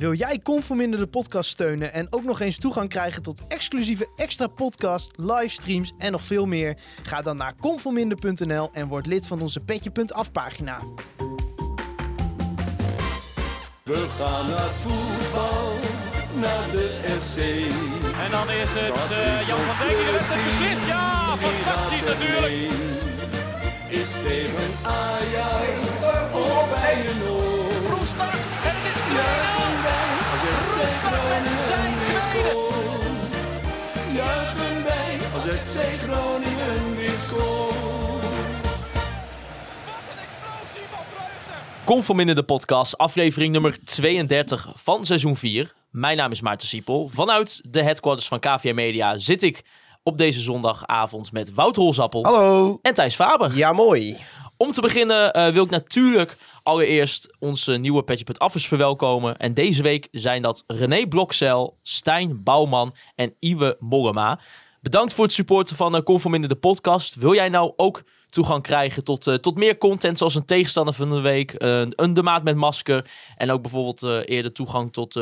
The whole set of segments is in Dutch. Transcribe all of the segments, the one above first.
Wil jij Conforminder de podcast steunen en ook nog eens toegang krijgen tot exclusieve extra podcast, livestreams en nog veel meer? Ga dan naar conforminder.nl en word lid van onze petje.af pagina. We gaan naar voetbal, naar de FC. En dan is het eh, is Jan van Dijk die heeft het beslist. Ja, fantastisch natuurlijk. Is tegen Ajax of bij een oor? Roestak en het is 2-0. Juichen wij als FC Roestak met zijn tweede. Juichen wij als FC Groningen weer scoort. Conforminder de podcast, aflevering nummer 32 van seizoen 4. Mijn naam is Maarten Siepel. Vanuit de headquarters van KVM Media zit ik op deze zondagavond met Wouter Holzappel Hallo. en Thijs Faber. Ja, mooi. Om te beginnen eh, wil ik natuurlijk allereerst onze nieuwe Petje verwelkomen. En deze week zijn dat René Blokcel, Stijn Bouwman en Iwe Mollema. Bedankt voor het supporten van uh, Conforminder de podcast. Wil jij nou ook toegang krijgen tot, eh, tot meer content zoals een tegenstander van de week, een de maat met masker en ook bijvoorbeeld eerder toegang tot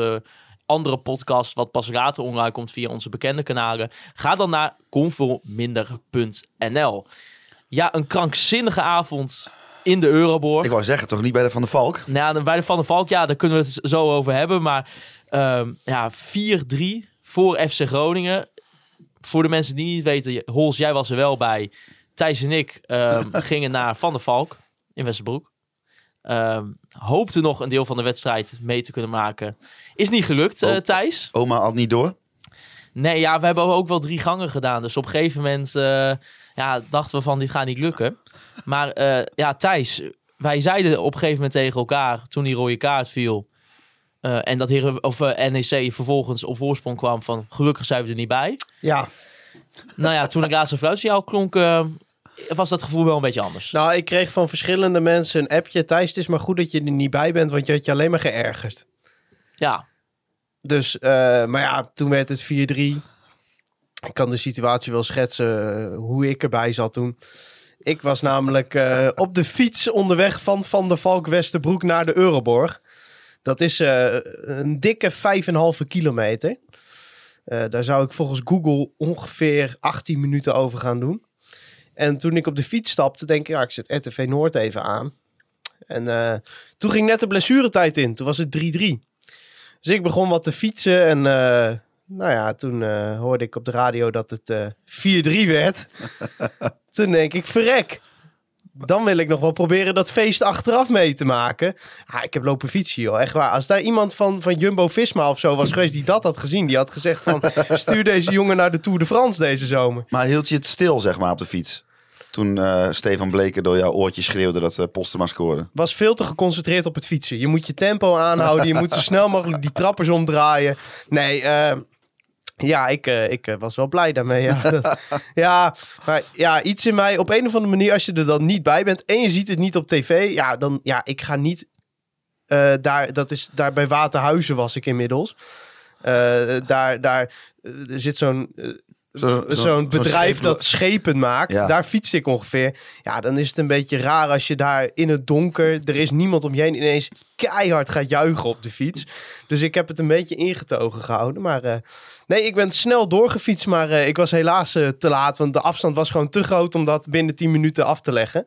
andere podcasts wat pas later online komt via onze bekende kanalen. Ga dan naar conforminder.nl. Ja, een krankzinnige avond in de Euroborg. Ik wou zeggen, toch niet bij de Van der Valk? Nou, ja, bij de Van der Valk, ja, daar kunnen we het zo over hebben. Maar ehm, ja, 4-3 voor FC Groningen. Voor de mensen die niet weten, Hols, jij was er wel bij. Thijs en ik ehm, gingen naar Van der Valk in Westerbroek. Ehm hoopten nog een deel van de wedstrijd mee te kunnen maken. Is niet gelukt, eh, Oh. Thijs. Oma had niet door. Nee, ja, we hebben ook wel drie gangen gedaan. Dus op een gegeven moment eh, ja, dachten we van dit gaat niet lukken. Maar eh, ja, Thijs, wij zeiden op een gegeven moment tegen elkaar toen die rode kaart viel. eh, en dat Heren, of, eh, NEC vervolgens op voorsprong kwam van gelukkig zijn we er niet bij. Ja, Nou ja, toen ik laatst een fluitsignaal klonk, was dat gevoel wel een beetje anders. nou, ik kreeg van verschillende mensen een appje. Thijs, het is maar goed dat je er niet bij bent, want je had je alleen maar geërgerd. Ja, Dus, maar ja, toen werd het 4-3. Ik kan de situatie wel schetsen eh, hoe ik erbij zat toen. Ik was namelijk eh, op de fiets onderweg van Van der Valk Westerbroek naar de Euroborg. Dat is eh, een dikke 5,5 kilometer. Daar zou ik volgens Google ongeveer 18 minuten over gaan doen. En toen ik op de fiets stapte, denk ik, ja, ik zet RTV Noord even aan. En toen ging net de blessuretijd in. Toen was het 3-3. Dus ik begon wat te fietsen en nou ja, toen eh, hoorde ik op de radio dat het eh 4-3 werd. toen denk ik, verrek. Dan wil ik nog wel proberen dat feest achteraf mee te maken. Ik heb lopen fietsen, joh. Echt waar. Als daar iemand van, van Jumbo-Visma of zo was geweest die dat had gezien. Die had gezegd van, stuur deze jongen naar de Tour de France deze zomer. Maar hield je het stil, zeg maar, op de fiets? Toen eh, Stefan Bleken door jouw oortje schreeuwde dat uh, Postema scoorde. was veel te geconcentreerd op het fietsen. Je moet je tempo aanhouden. Je moet zo snel mogelijk die trappers omdraaien. Nee, eh, ja, ik, eh, ik eh, was wel blij daarmee. Ja. Dat- ja, maar ja, iets in mij, op een of andere manier, als je er dan niet bij bent en je ziet het niet op tv, ja, dan, ja, ik ga niet eh, daar, dat is, daar bij Waterhuizen was ik inmiddels. Daar, daar zit zo'n Zo- zo- zo'n bedrijf dat schepen maakt. Ja. Daar fiets ik ongeveer. Ja, dan is het een beetje raar als je daar in het donker... er is niemand om je heen ineens keihard gaat juichen op de fiets. Dus ik heb het een beetje ingetogen gehouden. Maar eh, nee, ik ben snel doorgefietst. Maar eh, ik was helaas eh, te laat. Want de afstand was gewoon te groot om dat binnen 10 minuten af te leggen.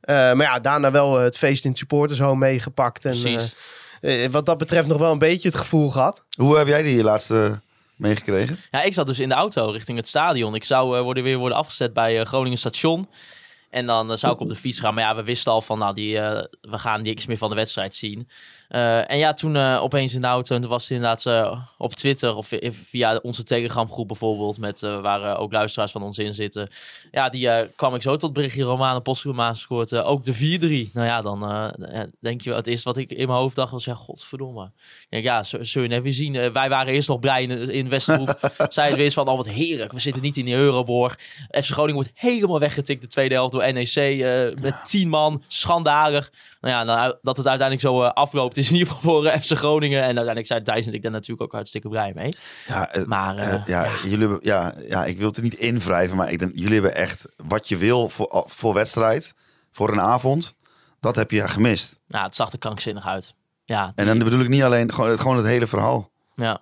Eh, maar ja, daarna wel het feest in het supportershome meegepakt. En Precies. eh, eh, wat dat betreft nog wel een beetje het gevoel gehad. Hoe heb jij die laatste meegekregen? Ja, ik zat dus in de auto richting het stadion. Ik zou eh, worden, weer worden afgezet bij eh, Groningen Station. En dan eh, zou ik op de fiets gaan. Maar ja, we wisten al van, nou, die, we gaan niks meer van de wedstrijd zien. Eh, en ja, toen eh, opeens in de auto, en toen was het inderdaad eh, op Twitter of vi- via onze Telegram groep bijvoorbeeld, met, waar ook luisteraars van ons in zitten. Ja, die kwam ik zo tot berichtje Romane Postuma scoort ook de 4-3. Nou ja, dan denk je, het eerste wat ik in mijn hoofd dacht was, ja, godverdomme. Ik denk, ja, zul je net weer zien. Wij waren eerst nog blij in, in Westerbroek. Zeiden we eens van, oh wat heerlijk, we zitten niet in de Euroborg. FC Groningen wordt helemaal weggetikt de tweede helft door NEC met tien man, schandalig. Nou ja, nou, dat het uiteindelijk zo afloopt is in ieder geval voor eh, FC Groningen. En uiteindelijk zijn Thijs en ik daar natuurlijk ook hartstikke blij mee. Ja, eh, Maar eh, ja, Jullie hebben, ja, ja, ik wil het er niet invrijven, maar ik denk, jullie hebben echt wat je wil voor, voor wedstrijd, voor een avond. Dat heb je gemist. nou, het zag er krankzinnig uit. Ja, En dan bedoel ik niet alleen gewoon het, gewoon het hele verhaal. ja.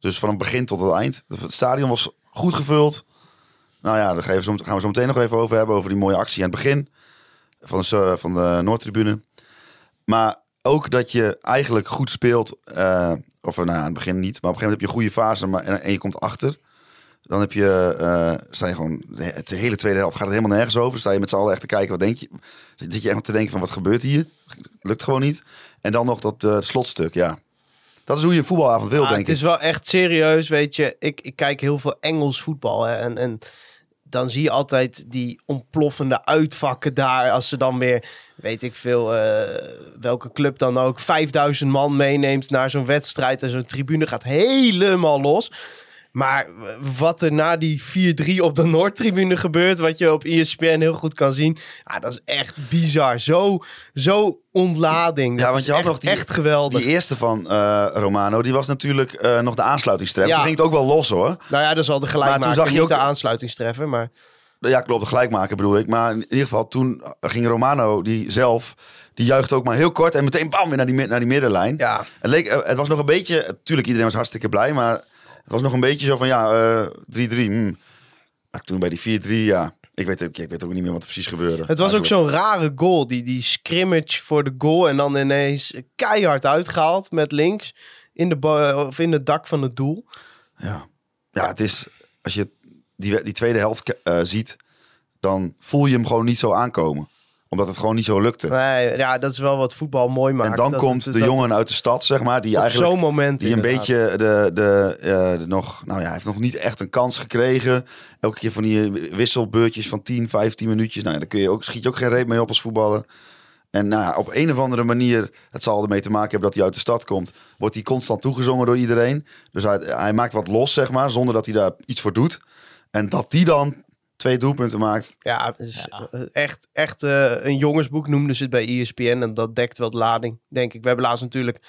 Dus van het begin tot het eind. Het stadion was goed gevuld. Nou ja, daar gaan we zo, gaan we zo meteen nog even over hebben. Over die mooie actie aan het begin. Van de, van de Noordtribune. Maar ook dat je eigenlijk goed speelt. eh, of nou, ja, aan het begin niet. Maar op een gegeven moment heb je een goede fase. Maar, en, en je komt achter. Dan heb je, eh, sta je gewoon, de, hele tweede helft gaat het helemaal nergens over. Sta je met z'n allen echt te kijken, wat denk je? Zit je echt te denken van, wat gebeurt hier? Lukt gewoon niet. En dan nog dat eh, slotstuk, ja. Dat is hoe je een voetbalavond wil, denk het ik. is wel echt serieus, weet je. Ik, ik kijk heel veel Engels voetbal. Hè, en, en dan zie je altijd die ontploffende uitvakken daar. Als ze dan weer, weet ik veel, eh, welke club dan ook, 5000 man meeneemt naar zo'n wedstrijd. En zo'n tribune gaat helemaal los. Maar wat er na die 4-3 op de Noordtribune gebeurt, wat je op ESPN heel goed kan zien, ja, dat is echt bizar. Zo, zo ontlading. Dat Ja, want je had echt, nog die- echt geweldig. Die eerste van eh, Romano, die was natuurlijk eh, nog de aansluitingstref. Ja. Toen ging het ook wel los hoor. Nou ja, dat is al de Maar gelijkmaker, toen zag je ook- de aansluitingstreffer, maar... Ja, klopt, de gelijkmaker bedoel ik. Maar in ieder geval, toen ging Romano, die zelf, die juichte ook maar heel kort en meteen bam, weer naar die, naar die middenlijn. Ja, Het, leek, eh, het was nog een beetje, natuurlijk iedereen was hartstikke blij, maar het was nog een beetje zo van ja, eh, 3-3. hmm. Maar toen bij die 4-3, ja, ik weet, ook, ik weet ook niet meer wat er precies gebeurde. het was ook zo'n rare goal. Die, die scrimmage voor de goal en dan ineens keihard uitgehaald met links in, de of in het dak van het doel. Ja, ja het is, als je die, die tweede helft eh, ziet, dan voel je hem gewoon niet zo aankomen. Omdat het gewoon niet zo lukte. Nee, ja, dat is wel wat voetbal mooi maakt. en dan Dat komt het- de jongen uit de stad, zeg maar, die eigenlijk zo'n moment Die een beetje de, de, eh, de nog, nou ja, hij heeft nog niet echt een kans gekregen. Elke keer van die wisselbeurtjes van 10, 15 minuutjes. Nou ja, daar kun je ook, schiet je ook geen reet mee op als voetballer. En nou ja, op een of andere manier, het zal ermee te maken hebben dat hij uit de stad komt, wordt hij constant toegezongen door iedereen. Dus hij, hij maakt wat los, zeg maar, zonder dat hij daar iets voor doet. En dat die dan twee doelpunten maakt. Ja, Ja. eh, echt, echt eh, een jongensboek noemden ze het bij ESPN. En dat dekt wel de lading, denk ik. We hebben laatst natuurlijk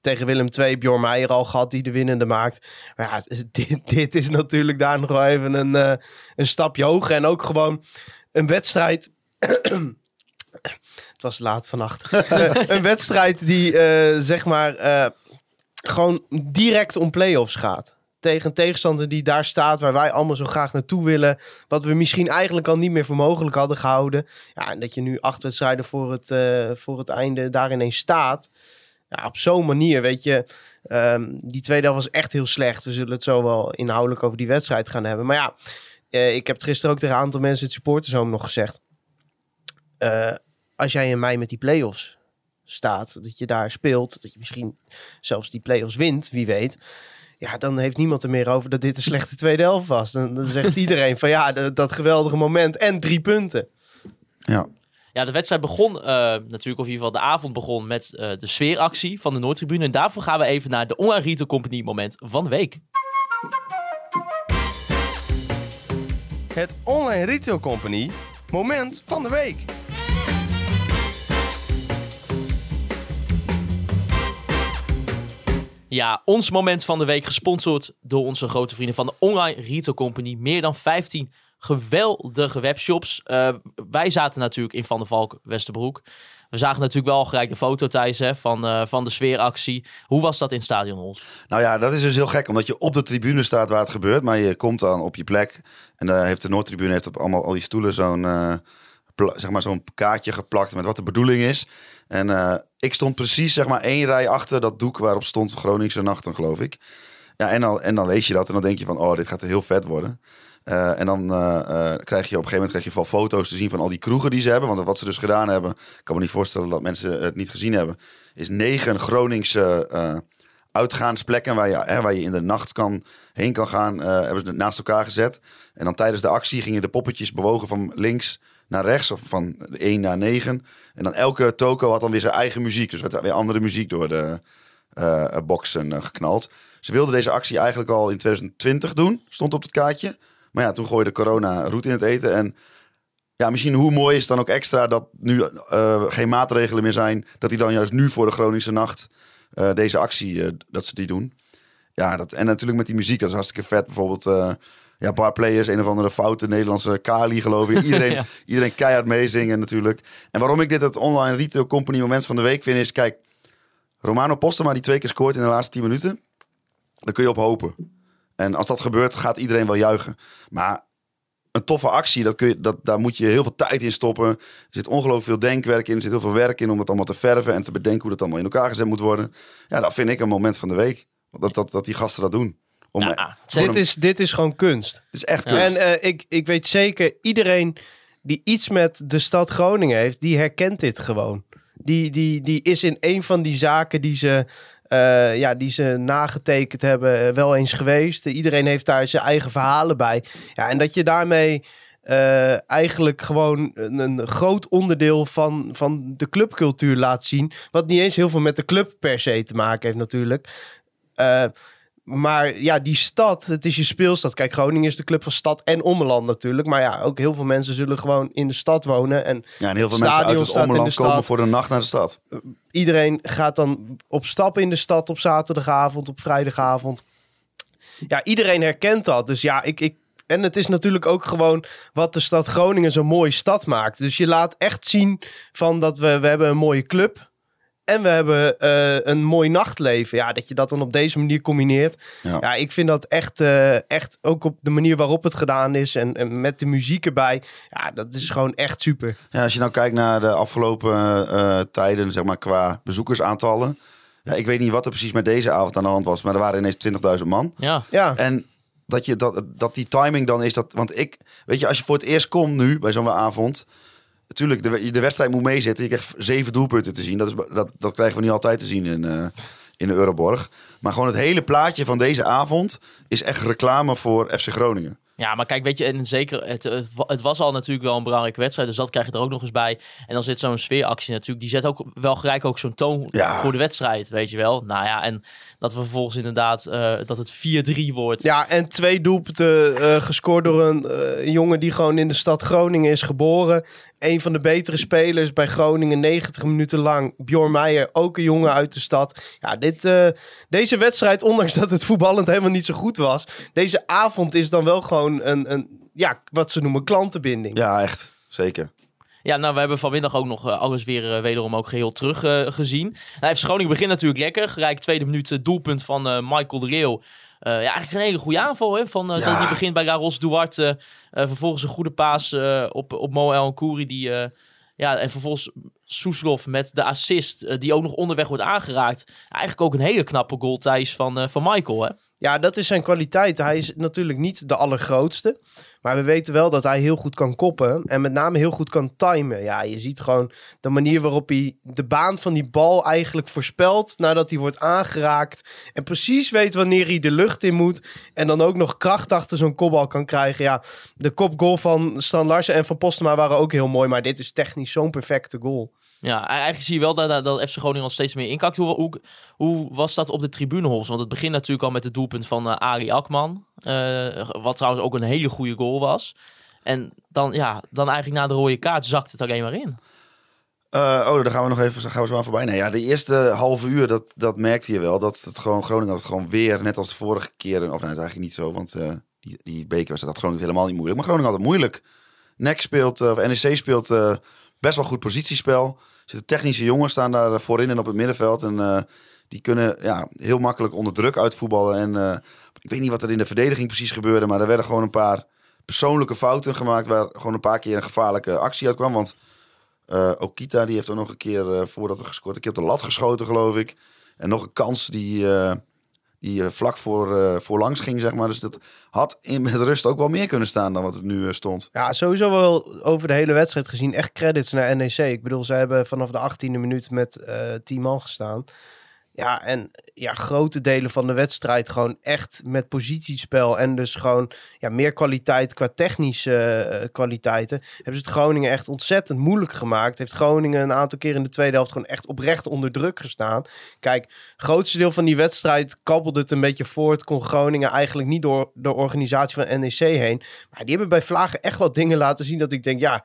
tegen Willem II Bjorn Meijer al gehad die de winnende maakt. Maar ja, dit, dit is natuurlijk daar nog wel even een, eh, een stapje hoger. En ook gewoon een wedstrijd... het was laat vannacht. een wedstrijd die, eh, zeg maar, eh, gewoon direct om play-offs gaat. Tegen een tegenstander die daar staat, waar wij allemaal zo graag naartoe willen. Wat we misschien eigenlijk al niet meer voor mogelijk hadden gehouden. Ja, en dat je nu acht wedstrijden voor het, eh, voor het einde daar ineens staat. Ja, op zo'n manier, weet je. ehm, die tweede helft was echt heel slecht. We zullen het zo wel inhoudelijk over die wedstrijd gaan hebben. Maar ja, eh, ik heb gisteren ook tegen een aantal mensen het supportershome nog gezegd. Eh, als jij in mei met die play-offs staat, dat je daar speelt, dat je misschien zelfs die play-offs wint, wie weet. Ja, dan heeft niemand er meer over dat dit een slechte tweede helft was. Dan, dan zegt iedereen van ja, dat geweldige moment en drie punten. Ja, Ja, de wedstrijd begon eh, natuurlijk, of in ieder geval de avond begon met eh, de sfeeractie van de Noordtribune. En daarvoor gaan we even naar de Online Retail Company moment van de week. Het Online Retail Company moment van de week. Ja, ons moment van de week gesponsord door onze grote vrienden van de Online Retail Company. Meer dan 15 geweldige webshops. Eh, wij zaten natuurlijk in Van der Valk, Westerbroek. We zagen natuurlijk wel gelijk de foto, Thijs, hè, van, eh, van de sfeeractie. Hoe was dat in stadion, Hols? Nou ja, dat is dus heel gek, omdat je op de tribune staat waar het gebeurt, maar je komt dan op je plek en daar heeft de Noordtribune heeft op allemaal al die stoelen zo'n eh, zeg maar zo'n kaartje geplakt met wat de bedoeling is. En eh, ik stond precies zeg maar één rij achter dat doek waarop stond Groningse nachten, geloof ik. Ja, en dan, en dan lees je dat en dan denk je van, oh, dit gaat heel vet worden. Eh, en dan eh, krijg je op een gegeven moment krijg je wel foto's te zien van al die kroegen die ze hebben. Want wat ze dus gedaan hebben, ik kan me niet voorstellen dat mensen het niet gezien hebben, is negen Groningse uitgaansplekken waar je, hè, waar je in de nacht kan, heen kan gaan, hebben ze naast elkaar gezet. En dan tijdens de actie gingen de poppetjes bewogen van links naar rechts of van 1 naar 9. En dan elke toko had dan weer zijn eigen muziek. Dus werd er weer andere muziek door de eh, boxen eh, geknald. Ze wilden deze actie eigenlijk al in 2020 doen, stond op het kaartje. Maar ja, toen gooide corona roet in het eten. En ja, misschien hoe mooi is het dan ook extra dat nu eh, geen maatregelen meer zijn. Dat die dan juist nu voor de Groningse nacht deze actie, dat ze die doen. Ja, dat, en natuurlijk met die muziek, dat is hartstikke vet. Bijvoorbeeld, ja, bar players, een of andere foute Nederlandse Kali geloof ik. Iedereen, Ja. iedereen keihard meezingen natuurlijk. En waarom ik dit het online retail company moment van de week vind is, kijk, Romano Postema die twee keer scoort in de laatste 10 minuten, dan kun je op hopen. En als dat gebeurt, gaat iedereen wel juichen. Maar een toffe actie, dat kun je, dat, daar moet je heel veel tijd in stoppen. Er zit ongelooflijk veel denkwerk in, er zit heel veel werk in om het allemaal te verven en te bedenken hoe dat allemaal in elkaar gezet moet worden. Ja, dat vind ik een moment van de week. Dat, dat, dat die gasten dat doen. Om, Ja, gewoon Dit een- is, dit is gewoon kunst. het is echt Ja. kunst. En eh, ik, ik weet zeker, iedereen die iets met de stad Groningen heeft, die herkent dit gewoon. Die, die, die is in een van die zaken die ze, eh, ja, die ze nagetekend hebben, eh, wel eens geweest. Iedereen heeft daar zijn eigen verhalen bij. Ja, en dat je daarmee eh, eigenlijk gewoon een, een groot onderdeel van, van de clubcultuur laat zien. Wat niet eens heel veel met de club per se te maken heeft natuurlijk. Eh, maar ja, die stad, het is je speelstad. Kijk, Groningen is de club van stad en ommeland natuurlijk. Maar ja, ook heel veel mensen zullen gewoon in de stad wonen. En ja, en heel veel mensen uit het ommeland komen voor de nacht naar de stad. iedereen gaat dan op stap in de stad op zaterdagavond, op vrijdagavond. Ja, iedereen herkent dat. Dus ja, ik, ik. En het is natuurlijk ook gewoon wat de stad Groningen zo'n mooie stad maakt. Dus je laat echt zien van dat we, we hebben een mooie club. En we hebben eh, een mooi nachtleven. Ja, dat je dat dan op deze manier combineert. Ja. Ja, ik vind dat echt, eh, echt ook op de manier waarop het gedaan is. En, en met de muziek erbij. Ja, dat is gewoon echt super. Ja, als je nou kijkt naar de afgelopen eh, tijden, zeg maar qua bezoekersaantallen. Ja, ik weet niet wat er precies met deze avond aan de hand was, maar er waren ineens 20.000 man. Ja, Ja, En dat, je, dat, dat die timing dan is dat. Want ik, weet je, als je voor het eerst komt nu bij zo'n avond. Natuurlijk, de, de wedstrijd moet meezitten. Je krijgt zeven doelpunten te zien. Dat, is, dat, dat krijgen we niet altijd te zien in, eh, in de Euroborg. Maar gewoon het hele plaatje van deze avond is echt reclame voor FC Groningen. Ja, maar kijk, weet je, en zeker, het, het wa- het was al natuurlijk wel een belangrijke wedstrijd, dus dat krijg je er ook nog eens bij. En dan zit zo'n sfeeractie natuurlijk, die zet ook wel gelijk ook zo'n toon Ja. voor de wedstrijd, weet je wel. Nou ja, en dat we vervolgens inderdaad, eh, dat het 4-3 wordt. Ja, en twee doelpunten eh, gescoord door een eh, jongen die gewoon in de stad Groningen is geboren. Een van de betere spelers bij Groningen, 90 minuten lang. Bjorn Meijer, ook een jongen uit de stad. Ja, dit, eh, deze wedstrijd, ondanks dat het voetballend helemaal niet zo goed was. Deze avond is dan wel gewoon een, een ja, wat ze noemen klantenbinding. Ja, echt. Zeker. Ja, nou, we hebben vanmiddag ook nog eh, alles weer eh, wederom ook geheel terug eh, gezien. Nou, Groningen begint natuurlijk lekker. Gelijk tweede minuut doelpunt van Michael de Leeuw. Eh, ja, eigenlijk een hele goede aanval. Hè, van, Ja. dat Die begint bij Garos Duarte. vervolgens een goede paas op, op Mo El Kouri. Die, ja, en vervolgens Soeslof met de assist. die ook nog onderweg wordt aangeraakt. Eigenlijk ook een hele knappe goal, Thijs, van, van Michael. Hè? Ja, dat is zijn kwaliteit. Hij is natuurlijk niet de allergrootste. Maar we weten wel dat hij heel goed kan koppen. En met name heel goed kan timen. Ja, je ziet gewoon de manier waarop hij de baan van die bal eigenlijk voorspelt. Nadat hij wordt aangeraakt. En precies weet wanneer hij de lucht in moet. En dan ook nog kracht achter zo'n kopbal kan krijgen. Ja, de kopgoal van Stan Larsen en van Postema waren ook heel mooi. Maar dit is technisch zo'n perfecte goal. Ja, eigenlijk zie je wel dat, dat, FC Groningen al steeds meer inkakt. Hoe, hoe, hoe was dat op de tribunehols? Want het begint natuurlijk al met het doelpunt van eh Ari Akman. eh, wat trouwens ook een hele goede goal was. En dan, ja, dan eigenlijk na de rode kaart zakt het alleen maar in. Eh, oh, daar gaan we nog even gaan we zo aan voorbij. Nee, ja, de eerste halve uur, dat, dat merkte je wel. Dat het gewoon, Groningen had het gewoon weer, net als de vorige keren. Of nou, dat is eigenlijk niet zo, want die, die beker was dat Groningen helemaal niet moeilijk. Maar Groningen had het moeilijk. NEC speelt, of NEC speelt best wel goed positiespel. Er zitten technische jongens staan daar eh, voorin en op het middenveld. En eh, die kunnen ja, heel makkelijk onder druk uitvoetballen. En eh, ik weet niet wat er in de verdediging precies gebeurde. Maar er werden gewoon een paar persoonlijke fouten gemaakt. Waar gewoon een paar keer een gevaarlijke actie uitkwam. Want eh Okita die heeft ook nog een keer, voordat er gescoord, een keer op de lat geschoten, geloof ik. En nog een kans die, die eh, vlak voor, eh voorlangs ging, zeg maar. Dus dat had in met rust ook wel meer kunnen staan dan wat het nu eh, stond. Ja, sowieso wel over de hele wedstrijd gezien. Echt credits naar NEC. Ik bedoel, ze hebben vanaf de 18e minuut met eh 10 man gestaan. Ja, en ja, grote delen van de wedstrijd gewoon echt met positiespel. En dus gewoon ja, meer kwaliteit qua technische eh, kwaliteiten. Hebben ze het Groningen echt ontzettend moeilijk gemaakt. Heeft Groningen een aantal keer in de tweede helft gewoon echt oprecht onder druk gestaan. Kijk, grootste deel van die wedstrijd kabbelde het een beetje voort. Kon Groningen eigenlijk niet door de organisatie van NEC heen. Maar die hebben bij Vlagen echt wel dingen laten zien dat ik denk, ja,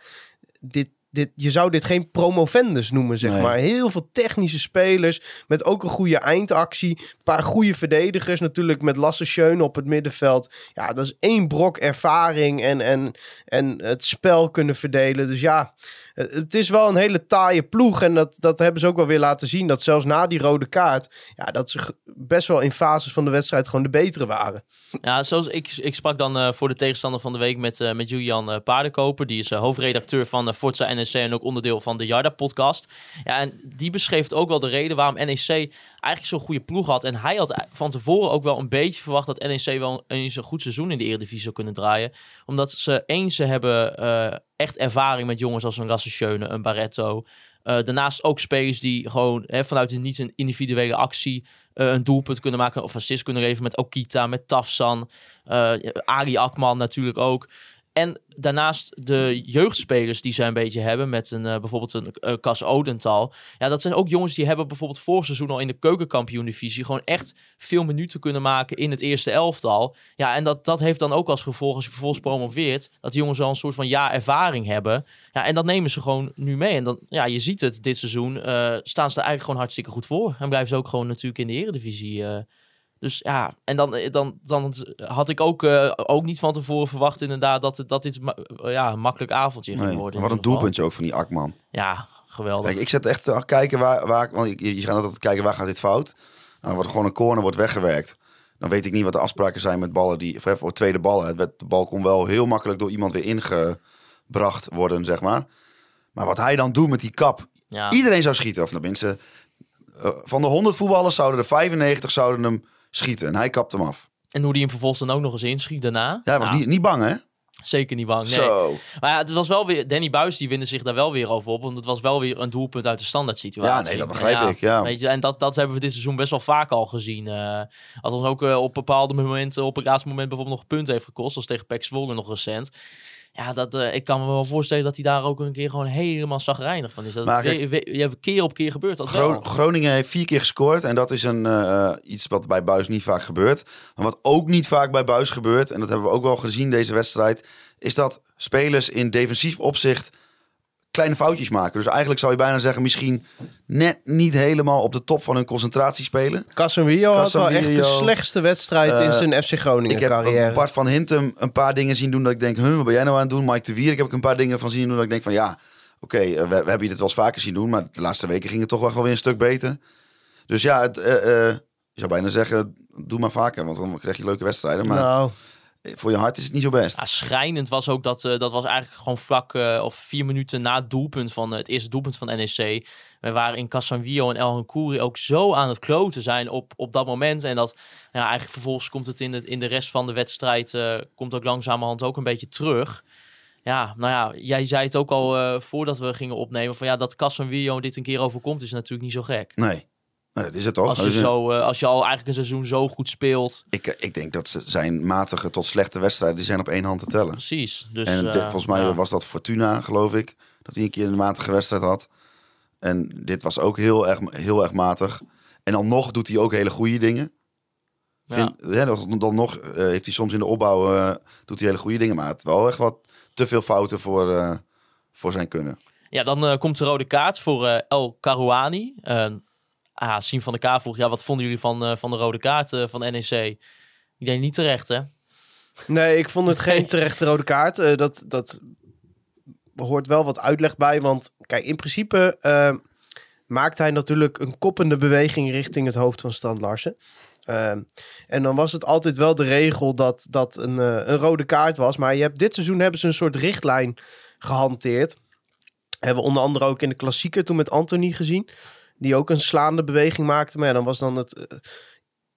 dit, dit, je zou dit geen promovendus noemen, zeg Nee. maar. Heel veel technische spelers met ook een goede eindactie. Een paar goede verdedigers natuurlijk met Lasse Schöne op het middenveld. Ja, dat is één brok ervaring en, en, en het spel kunnen verdelen. Dus ja, het het is wel een hele taaie ploeg. En dat, dat hebben ze ook wel weer laten zien. Dat zelfs na die rode kaart, ja, dat ze best wel in fases van de wedstrijd gewoon de betere waren. Ja, zoals ik, ik sprak dan eh, voor de tegenstander van de week met, eh, met Julian eh, Paardenkoper. Die is eh, hoofdredacteur van Forza NEC en ook onderdeel van de Jarda-podcast. Ja, en die beschreef ook wel de reden waarom NEC eigenlijk zo'n goede ploeg had. En hij had van tevoren ook wel een beetje verwacht dat NEC wel eens een goed seizoen in de Eredivisie zou kunnen draaien. Omdat ze eens ze hebben eh, echt ervaring met jongens als een Lasse Schöne, een Barretto. Eh, daarnaast ook spelers die gewoon hè, vanuit niet een individuele actie eh, een doelpunt kunnen maken of assist kunnen geven met Okita, met Tafsan, eh Ali Akman natuurlijk ook. En daarnaast de jeugdspelers die zij een beetje hebben, met een, eh, bijvoorbeeld een eh, Cas Odental. Ja, dat zijn ook jongens die hebben bijvoorbeeld vorig seizoen al in de keukenkampioen-divisie gewoon echt veel minuten kunnen maken in het eerste elftal. Ja, en dat, dat heeft dan ook als gevolg, als je vervolgens promoveert, dat die jongens al een soort van jaar ervaring hebben. Ja, en dat nemen ze gewoon nu mee. En dan, ja, je ziet het, dit seizoen eh, staan ze er eigenlijk gewoon hartstikke goed voor. En blijven ze ook gewoon natuurlijk in de eredivisie. Eh dus ja, en dan, dan, dan had ik ook, eh, ook niet van tevoren verwacht inderdaad dat, dat dit ma- ja, een makkelijk avondje ging Nee, worden. wat in een doelpuntje ook van die Akman. Ja, geweldig. Kijk, ik zet echt te kijken waar, waar want je, je gaat altijd kijken waar gaat dit fout. Nou, dan wordt gewoon een corner wordt weggewerkt. Dan weet ik niet wat de afspraken zijn met ballen die, of voor tweede ballen. De bal kon wel heel makkelijk door iemand weer ingebracht worden, zeg maar. Maar wat hij dan doet met die kap. ja. Iedereen zou schieten, of tenminste, eh, van de 100 voetballers zouden er 95 zouden hem schieten. En hij kapt hem af. En hoe die hem vervolgens dan ook nog eens inschiet daarna. Ja, hij was Nou, niet, niet bang, hè? Zeker niet bang. Nee. Zo. Maar ja, het was wel weer. Danny Buis die winde zich daar wel weer over op. Want het was wel weer een doelpunt uit de standaard situatie. Ja, nee, dat begrijp ik, ja. Weet je, en dat, dat hebben we dit seizoen best wel vaak al gezien. eh althans ook eh, op bepaalde momenten, op het laatste moment bijvoorbeeld nog een punt heeft gekost. Zoals tegen Pek Zwolle nog recent. Ja, dat, eh, ik kan me wel voorstellen dat hij daar ook een keer gewoon helemaal zagrijnig van is. Dat Maar weer- ja, keer op keer gebeurt dat Gro- wel. Groningen heeft vier keer gescoord. En dat is een, eh, iets wat bij Buis niet vaak gebeurt. Maar wat ook niet vaak bij Buis gebeurt, en dat hebben we ook wel gezien deze wedstrijd, is dat spelers in defensief opzicht kleine foutjes maken. Dus eigenlijk zou je bijna zeggen, misschien net niet helemaal op de top van hun concentratie spelen. Casemiro had wel echt de slechtste wedstrijd in Eh, zijn FC Groningen Ik heb carrière. Bart van Hintem een paar dingen zien doen dat ik denk, huh, wat ben jij nou aan het doen? Mike de Wier, ik heb ook een paar dingen van zien doen dat ik denk van ja, oké, eh, we, we hebben je dit wel eens vaker zien doen, maar de laatste weken ging het toch wel weer een stuk beter. Dus ja, het, eh, je zou bijna zeggen, doe maar vaker, want dan krijg je leuke wedstrijden. Maar nou, voor je hart is het niet zo best. Ja, schrijnend was ook dat, eh, dat was eigenlijk gewoon vlak eh, of vier minuten na het doelpunt van eh, het eerste doelpunt van NEC. We waren in Casanvio en El Hankouri ook zo aan het kloten zijn op, op dat moment. En dat ja, eigenlijk vervolgens komt het in de, in de rest van de wedstrijd, komt ook langzamerhand ook een beetje terug. Ja, nou ja, jij zei het ook al voordat we gingen opnemen. Van ja, dat Casanvio dit een keer overkomt is natuurlijk niet zo gek. Nee, nou, dat is het toch. Als je, zo, eh, als je al eigenlijk een seizoen zo goed speelt. ik, eh, ik denk dat ze zijn matige tot slechte wedstrijden, die zijn op één hand te tellen. Precies. Dus, en eh, volgens mij ja. was dat Fortuna, geloof ik. Dat hij een keer een matige wedstrijd had. En dit was ook heel erg, heel erg matig. En dan nog doet hij ook hele goede dingen. Ja. Vind, hè, dan, dan nog heeft hij soms in de opbouw doet hij hele goede dingen. Maar het wel echt wat te veel fouten voor, voor zijn kunnen. Ja, dan komt de rode kaart voor El Karouani. Ah, Siem van de K vroeg, ja, wat vonden jullie van, eh, van de rode kaart eh, van NEC? Ik denk niet terecht, hè? nee, ik vond het geen terechte rode kaart. Eh, dat, dat hoort wel wat uitleg bij. Want kijk, in principe eh, maakt hij natuurlijk een koppende beweging richting het hoofd van Strand Larsen. Ehm, en dan was het altijd wel de regel dat dat een, een rode kaart was. Maar je hebt, dit seizoen hebben ze een soort richtlijn gehanteerd. Hebben we onder andere ook in de klassieker toen met Anthony gezien. Die ook een slaande beweging maakte. Maar ja, dan was dan het, eh,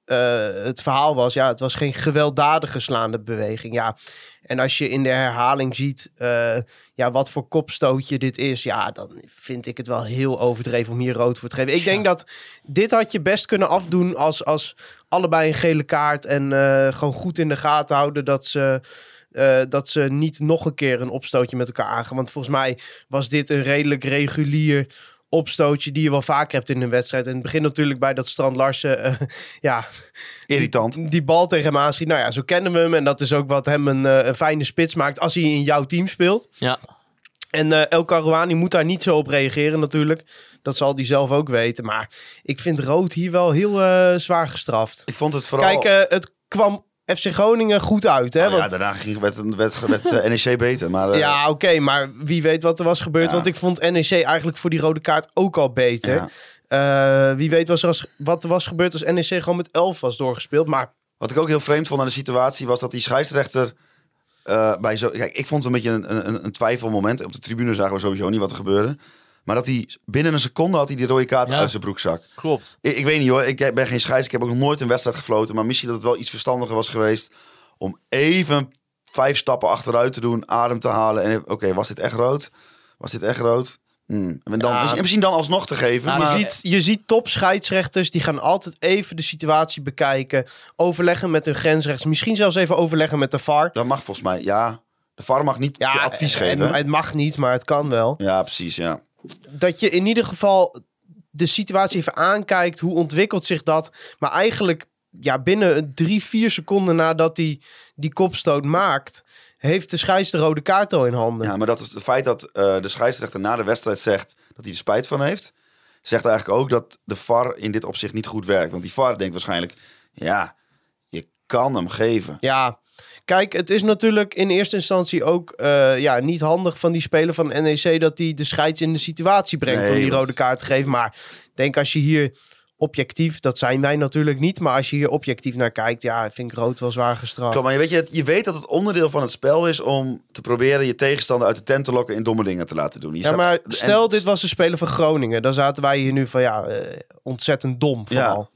eh, het verhaal was, ja, het was geen gewelddadige slaande beweging. Ja, en als je in de herhaling ziet eh, ja, wat voor kopstootje dit is, ja, dan vind ik het wel heel overdreven om hier rood voor te geven. Ik denk dat dit had je best kunnen afdoen als, als allebei een gele kaart en gewoon goed in de gaten houden dat ze. dat ze niet nog een keer een opstootje met elkaar aangaan. Want volgens mij was dit een redelijk regulier opstootje die je wel vaker hebt in een wedstrijd. En het begint natuurlijk bij dat Strand Larsen, eh, ja, Irritant. die bal tegen hem aanschiet. Nou ja, zo kennen we hem. En dat is ook wat hem een, eh, een fijne spits maakt als hij in jouw team speelt. Ja. En eh El Karouani moet daar niet zo op reageren natuurlijk. Dat zal hij zelf ook weten. Maar ik vind rood hier wel heel eh, zwaar gestraft. Ik vond het vooral... Kijk, het kwam FC Groningen goed uit. Hè? Nou ja, want, daarna ging, werd, werd, werd, eh, NEC beter. Maar, eh, ja, oké, maar wie weet wat er was gebeurd. Ja. Want ik vond NEC eigenlijk voor die rode kaart ook al beter. Ja. Eh, wie weet was er als, wat er was gebeurd als NEC gewoon met 11 was doorgespeeld. Maar Wat ik ook heel vreemd vond aan de situatie was dat die scheidsrechter bij zo. Kijk, ik vond het een beetje een, een, een twijfelmoment. Op de tribune zagen we sowieso niet wat er gebeurde. Maar dat hij binnen een seconde had hij die rode kaart Ja. uit zijn broekzak. Klopt. Ik, ik weet niet hoor, ik ben geen scheids. Ik heb ook nog nooit een wedstrijd gefloten. Maar misschien dat het wel iets verstandiger was geweest om even vijf stappen achteruit te doen, adem te halen. En oké, was dit echt rood? Was dit echt rood? Hmm. En dan, Ja. misschien, dan alsnog te geven. Nou, maar, je ziet, je ziet topscheidsrechters die gaan altijd even de situatie bekijken. Overleggen met hun grensrechts. Misschien zelfs even overleggen met de VAR. dat mag volgens mij, ja. De VAR mag niet Ja, advies en- geven. Het mag niet, maar het kan wel. Ja, precies, ja. Dat je in ieder geval de situatie even aankijkt. Hoe ontwikkelt zich dat? Maar eigenlijk ja, binnen drie, vier seconden nadat hij die kopstoot maakt... heeft de scheids de rode kaart al in handen. Ja, maar dat is het feit dat eh, de scheidsrechter na de wedstrijd zegt dat hij er spijt van heeft, zegt eigenlijk ook dat de VAR in dit opzicht niet goed werkt. Want die VAR denkt waarschijnlijk, ja, je kan hem geven. Ja, kijk, het is natuurlijk in eerste instantie ook eh, ja, niet handig van die speler van NEC... dat hij de scheids in de situatie brengt Nee, om die rode kaart te geven. Maar ik denk als je hier objectief, dat zijn wij natuurlijk niet... maar als je hier objectief naar kijkt, ja, vind ik rood wel zwaar gestraft. Kom, maar je weet, je, je weet dat het onderdeel van het spel is om te proberen je tegenstander uit de tent te lokken en domme dingen te laten doen. Je Ja, staat- maar en- stel dit was een speler van Groningen. Dan zaten wij hier nu van ja, eh, ontzettend dom vooral.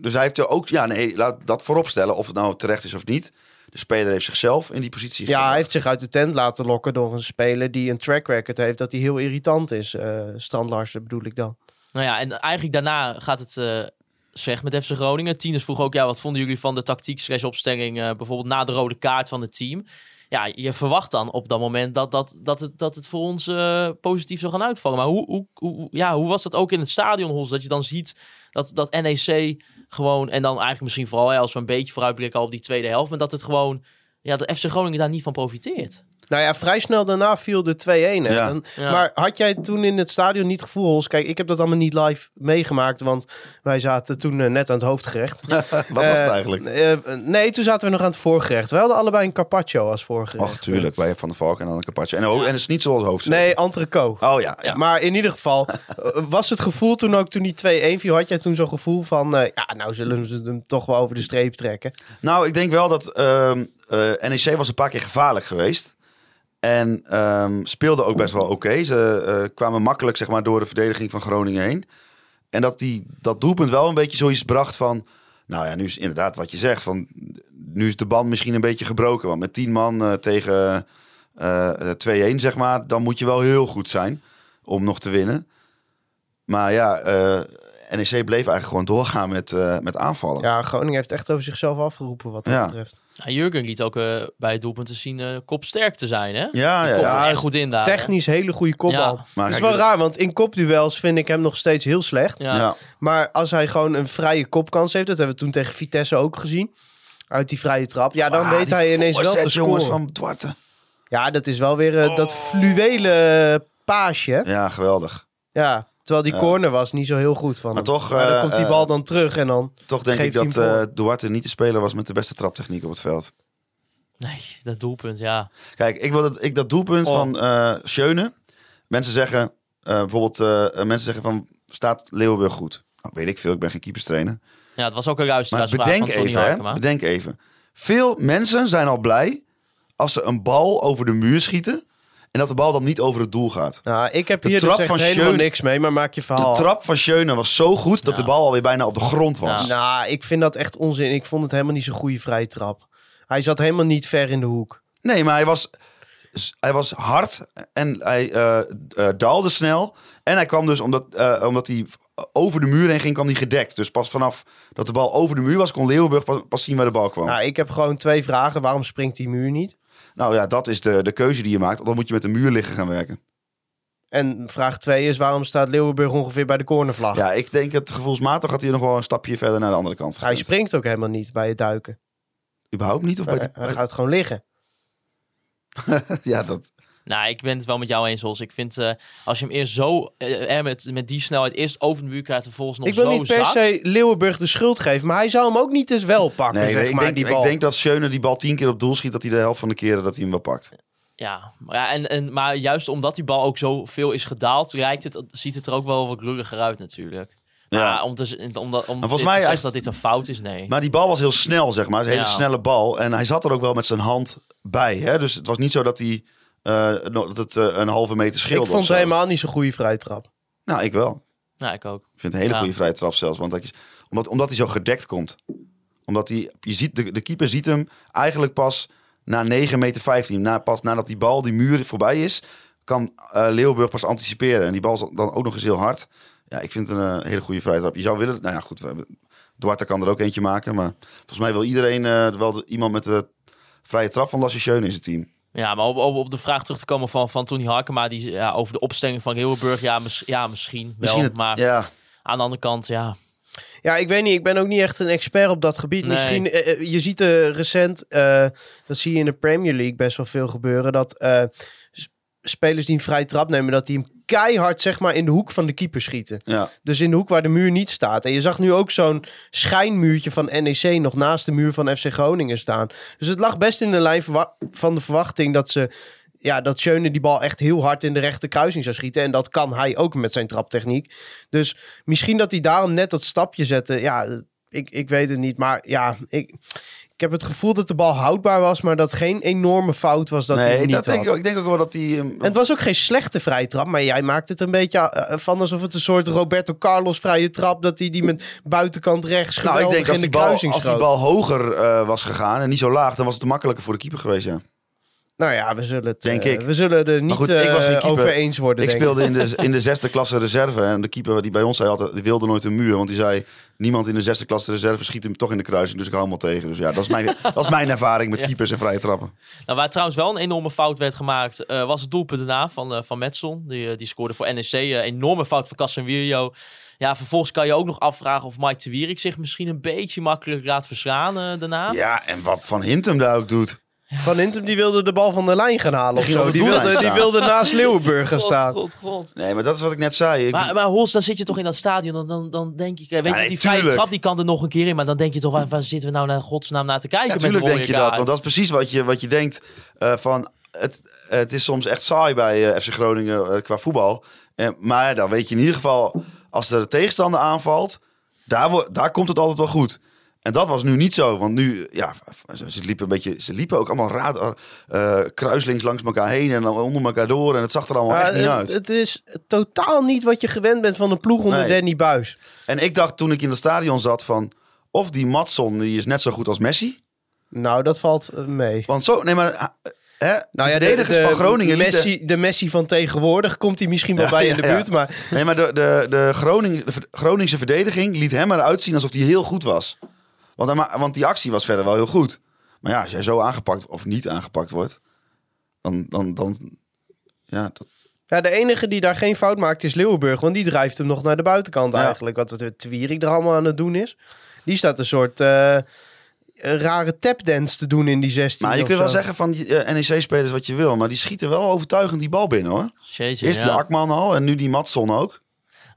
Dus hij heeft er ook, ja, nee, laat dat voorop stellen of het nou terecht is of niet. De speler heeft zichzelf in die positie. Ja, hij heeft zich uit de tent laten lokken door een speler die een track record heeft dat hij heel irritant is. eh Strand Larsen bedoel ik dan. Nou ja, en eigenlijk daarna gaat het eh slecht met FC Groningen. Tieners vroeg ook, ja, wat vonden jullie van de tactiek slash opstelling eh, bijvoorbeeld na de rode kaart van het team? Ja, je verwacht dan op dat moment dat, dat, dat, het, dat het voor ons eh, positief zou gaan uitvallen. Maar hoe, hoe, hoe, ja, hoe was dat ook in het stadion, Hols? Dat je dan ziet dat, dat NEC gewoon, en dan eigenlijk misschien vooral als we een beetje vooruitblikken op die tweede helft, maar dat het gewoon, ja, dat FC Groningen daar niet van profiteert. Nou ja, vrij snel daarna viel de 2-1. hè. Ja. En- Ja. Maar had jij toen in het stadion niet het gevoel, Hols? Kijk, ik heb dat allemaal niet live meegemaakt, want wij zaten toen eh, net aan het hoofdgerecht. Wat was het Eh, eigenlijk? eh, nee, toen zaten we nog aan het voorgerecht. We hadden allebei een carpaccio als voorgerecht. Och, tuurlijk, bij Van der Valk en dan een carpaccio. En, ho- en het is niet zoals hoofd. Nee, entrecote. Oh ja, ja. Maar in ieder geval, was het gevoel toen ook toen die 2-1 viel, had jij toen zo'n gevoel van, ja, nou zullen ze hem toch wel over de streep trekken. Nou, ik denk wel dat ehm, eh, NEC was een paar keer gevaarlijk geweest. En ehm, speelde ook best wel oké. Ze eh, kwamen makkelijk zeg maar, door de verdediging van Groningen heen. En dat die, dat doelpunt wel een beetje zoiets bracht van... Nou ja, nu is inderdaad wat je zegt. Van, nu is de band misschien een beetje gebroken. Want met 10 man eh, tegen eh, 2-1 zeg maar... dan moet je wel heel goed zijn om nog te winnen. Maar ja, NEC bleef eigenlijk gewoon doorgaan met, met aanvallen. Ja, Groningen heeft echt over zichzelf afgeroepen wat dat Ja. betreft. Ja, Jurgen liet ook eh, bij het doelpunt te zien eh kopsterk te zijn, hè? Ja, ja, Die komt ja. er echt goed in daar. hè? Technisch hele goede kopbal. Ja. Maar Dat is wel raar, want in kopduels vind ik hem nog steeds heel slecht. Ja. ja. Maar als hij gewoon een vrije kopkans heeft, dat hebben we toen tegen Vitesse ook gezien. Uit die vrije trap. Ja, dan Ah, weet hij ineens wel te scoren. jongens van Dwarte. Ja, dat is wel weer eh, dat fluwele paasje. Ja, geweldig. Ja, terwijl die Ja. corner was niet zo heel goed van Maar hem. toch, Maar dan eh, komt die eh, bal dan terug en dan... Toch denk Geeft ik dat eh. Duarte niet de speler was met de beste traptechniek op het veld. Nee, dat doelpunt, ja. Kijk, ik wil dat, ik, dat doelpunt Oh. van eh Schöne. Mensen zeggen, eh, bijvoorbeeld, mensen zeggen van, staat Leeuwenburg goed? Nou, weet ik veel, ik ben geen keeperstrainer. Ja, het was ook een Maar luisteraarsvraag bedenk even, hè, bedenk even. Veel mensen zijn al blij als ze een bal over de muur schieten en dat de bal dan niet over het doel gaat. Nou, ik heb De hier dus trap echt van helemaal Schöne- niks mee, maar maak je De verhaal. af. trap van Schöne was zo goed dat de bal alweer bijna op de grond was. Nou, ik vind dat echt onzin. Ik vond het helemaal niet zo'n goede vrije trap. Hij zat helemaal niet ver in de hoek. Nee, maar hij was, hij was hard en hij eh, daalde snel. En hij kwam dus, omdat, eh, omdat hij over de muur heen ging, kwam hij gedekt. Dus pas vanaf dat de bal over de muur was, kon Leeuwenburg pas, pas zien waar de bal kwam. Nou, ik heb gewoon twee vragen. Waarom springt die muur niet? Nou ja, dat is de, de keuze die je maakt. Dan moet je met de muur liggen gaan werken. En vraag twee is, waarom staat Leeuwenburg ongeveer bij de cornervlag? Ja, ik denk dat gevoelsmatig had hij nog wel een stapje verder naar de andere kant Hij springt ook helemaal niet bij het duiken. Überhaupt niet? Of bij de- hij gaat gewoon liggen. ja, dat... Nou, ik ben het wel met jou eens, Hols. Ik vind, eh, als je hem eerst zo, eh, met, met die snelheid eerst over de muur krijgt... en vervolgens nog Ik wil zo niet per zakt. se Leeuwenburg de schuld geven, maar hij zou hem ook niet eens wel pakken, Nee, zeg ik, maar, denk, die ik denk dat Schöne die bal tien keer op doel schiet, dat hij de helft van de keren dat hij hem wel pakt. Ja, maar, ja en, en, maar juist omdat die bal ook zo veel is gedaald... Rijkt het, ziet het er ook wel wat lulliger uit natuurlijk. Ja. Maar om, te, om, dat- om volgens dit mij te hij- dat dit een fout is, nee. Maar die bal was heel snel, zeg maar. Een hele Ja. snelle bal. En hij zat er ook wel met zijn hand bij. Hè? Dus het was niet zo dat, hij, dat het eh, een halve meter scheelde. ik vond het helemaal niet zo'n goede vrije trap. Nou, ik wel. Ja, ik ook. Ik vind het een hele Ja. goede vrije trap zelfs. Want dat je- omdat, omdat hij zo gedekt komt. Omdat hij, je ziet, de, de keeper ziet hem eigenlijk pas na 9 meter 15. Na, pas nadat die bal die muur voorbij is, kan eh Leeuwburg pas anticiperen. En die bal is dan ook nog eens heel hard. Ja, ik vind het een eh, hele goede vrije trap. Je zou willen... Nou ja, goed. We hebben, Duarte kan er ook eentje maken. Maar volgens mij wil iedereen eh, wel de- iemand met de vrije trap van Lasse Schöne in zijn team. Ja, maar op, op, op de vraag terug te komen van, van Tony Harkema... Die, ja, over de opstelling van Hilberg, ja, mis- ja misschien wel. Misschien het, maar ja, aan de andere kant, ja... Ja, ik weet niet. Ik ben ook niet echt een expert op dat gebied. Nee. Misschien, eh, eh, je ziet er recent, eh, dat zie je in de Premier League best wel veel gebeuren, dat eh, spelers die een vrije trap nemen, dat die keihard zeg maar in de hoek van de keeper schieten. ja. Dus in de hoek waar de muur niet staat. En je zag nu ook zo'n schijnmuurtje van NEC nog naast de muur van FC Groningen staan. Dus het lag best in de lijn van de verwachting dat ze... Ja, dat Schöne die bal echt heel hard in de rechte kruising zou schieten. En dat kan hij ook met zijn traptechniek. Dus misschien dat hij daarom net dat stapje zette. Ja, ik, ik weet het niet. Maar ja, ik, ik heb het gevoel dat de bal houdbaar was. Maar dat geen enorme fout was dat hij nee, hem niet dat denk had. ik, ook. ik denk ook wel dat hij... eh, En het was ook geen slechte vrije trap, maar jij maakt het een beetje eh, van alsof het een soort Roberto Carlos vrije trap, dat hij die met buitenkant rechts Nou, ik denk als in de die, bal, als die bal hoger eh, was gegaan en niet zo laag, dan was het makkelijker voor de keeper geweest, ja. Nou ja, we zullen het, Denk eh, ik. we zullen er niet goed, ik was geen eh, keeper. over eens worden. Ik denk speelde in de, in de zesde klasse reserve en de keeper die bij ons zei altijd, die wilde nooit een muur, want die zei, niemand in de zesde klasse reserve schiet hem toch in de kruising, dus ik hou hem wel tegen. Dus ja, dat is mijn, dat is mijn ervaring met Ja. keepers en vrije trappen. Nou, waar trouwens wel een enorme fout werd gemaakt, eh, was het doelpunt daarna van, van Metson. Die, die scoorde voor NEC. enorme fout van Casemiro. Ja, vervolgens kan je ook nog afvragen of Mike de Wierik zich misschien een beetje makkelijk laat verslaan daarna. Ja, en wat Van Hintem daar ook doet. Van Hintem die wilde de bal van de lijn gaan halen of zo. op de Die wilde, doellijn die staan. wilde naast Leeuwenburg gaan God, staan. God, God. Nee, maar dat is wat ik net zei. Ik, Maar, maar Hols, dan zit je toch in dat stadion. Dan, dan, dan denk ik, eh, weet Ja, je, nee, die vrije tuurlijk. trap die kan er nog een keer in. Maar dan denk je toch, waar, waar zitten we nou naar godsnaam naar te kijken? met Natuurlijk de denk je rode dat, kaart? want dat is precies wat je, wat je denkt eh, van... Het, het is soms echt saai bij eh, FC Groningen eh, qua voetbal. Eh, maar dan weet je in ieder geval, als er de tegenstander aanvalt, daar, wo- daar komt het altijd wel goed. En dat was nu niet zo, want nu, ja, ze liepen een beetje, ze liepen ook allemaal raad, eh, kruislings langs elkaar heen en dan onder elkaar door. En het zag er allemaal echt niet het, uit. het is totaal niet wat je gewend bent van een ploeg onder Nee. Danny Buis. En ik dacht toen ik in het stadion zat van, of die Matson, die is net zo goed als Messi. Nou, dat valt eh, mee. Want zo, nee maar, eh, hè, Nou de van Groningen lieten- Messi, de Messi van tegenwoordig komt hij misschien wel Ja, bij ja, in de ja. buurt. Maar Nee, maar de, de, de, Groning, de Groningse verdediging liet hem eruit zien alsof hij heel goed was. Want, want die actie was verder wel heel goed. Maar ja, als jij zo aangepakt of niet aangepakt wordt, dan... dan, dan ja, dat, Ja, de enige die daar geen fout maakt is Leeuwenburg. Want die drijft hem nog naar de buitenkant Ja. eigenlijk. Wat het Twierik er allemaal aan het doen is. Die staat een soort eh, een rare tapdance te doen in die 16. maar je kunt wel zeggen van eh, NEC-spelers wat je wil, maar die schieten wel overtuigend die bal binnen hoor. Jeetje, Eerst ja. die Akman al en nu die Matson ook.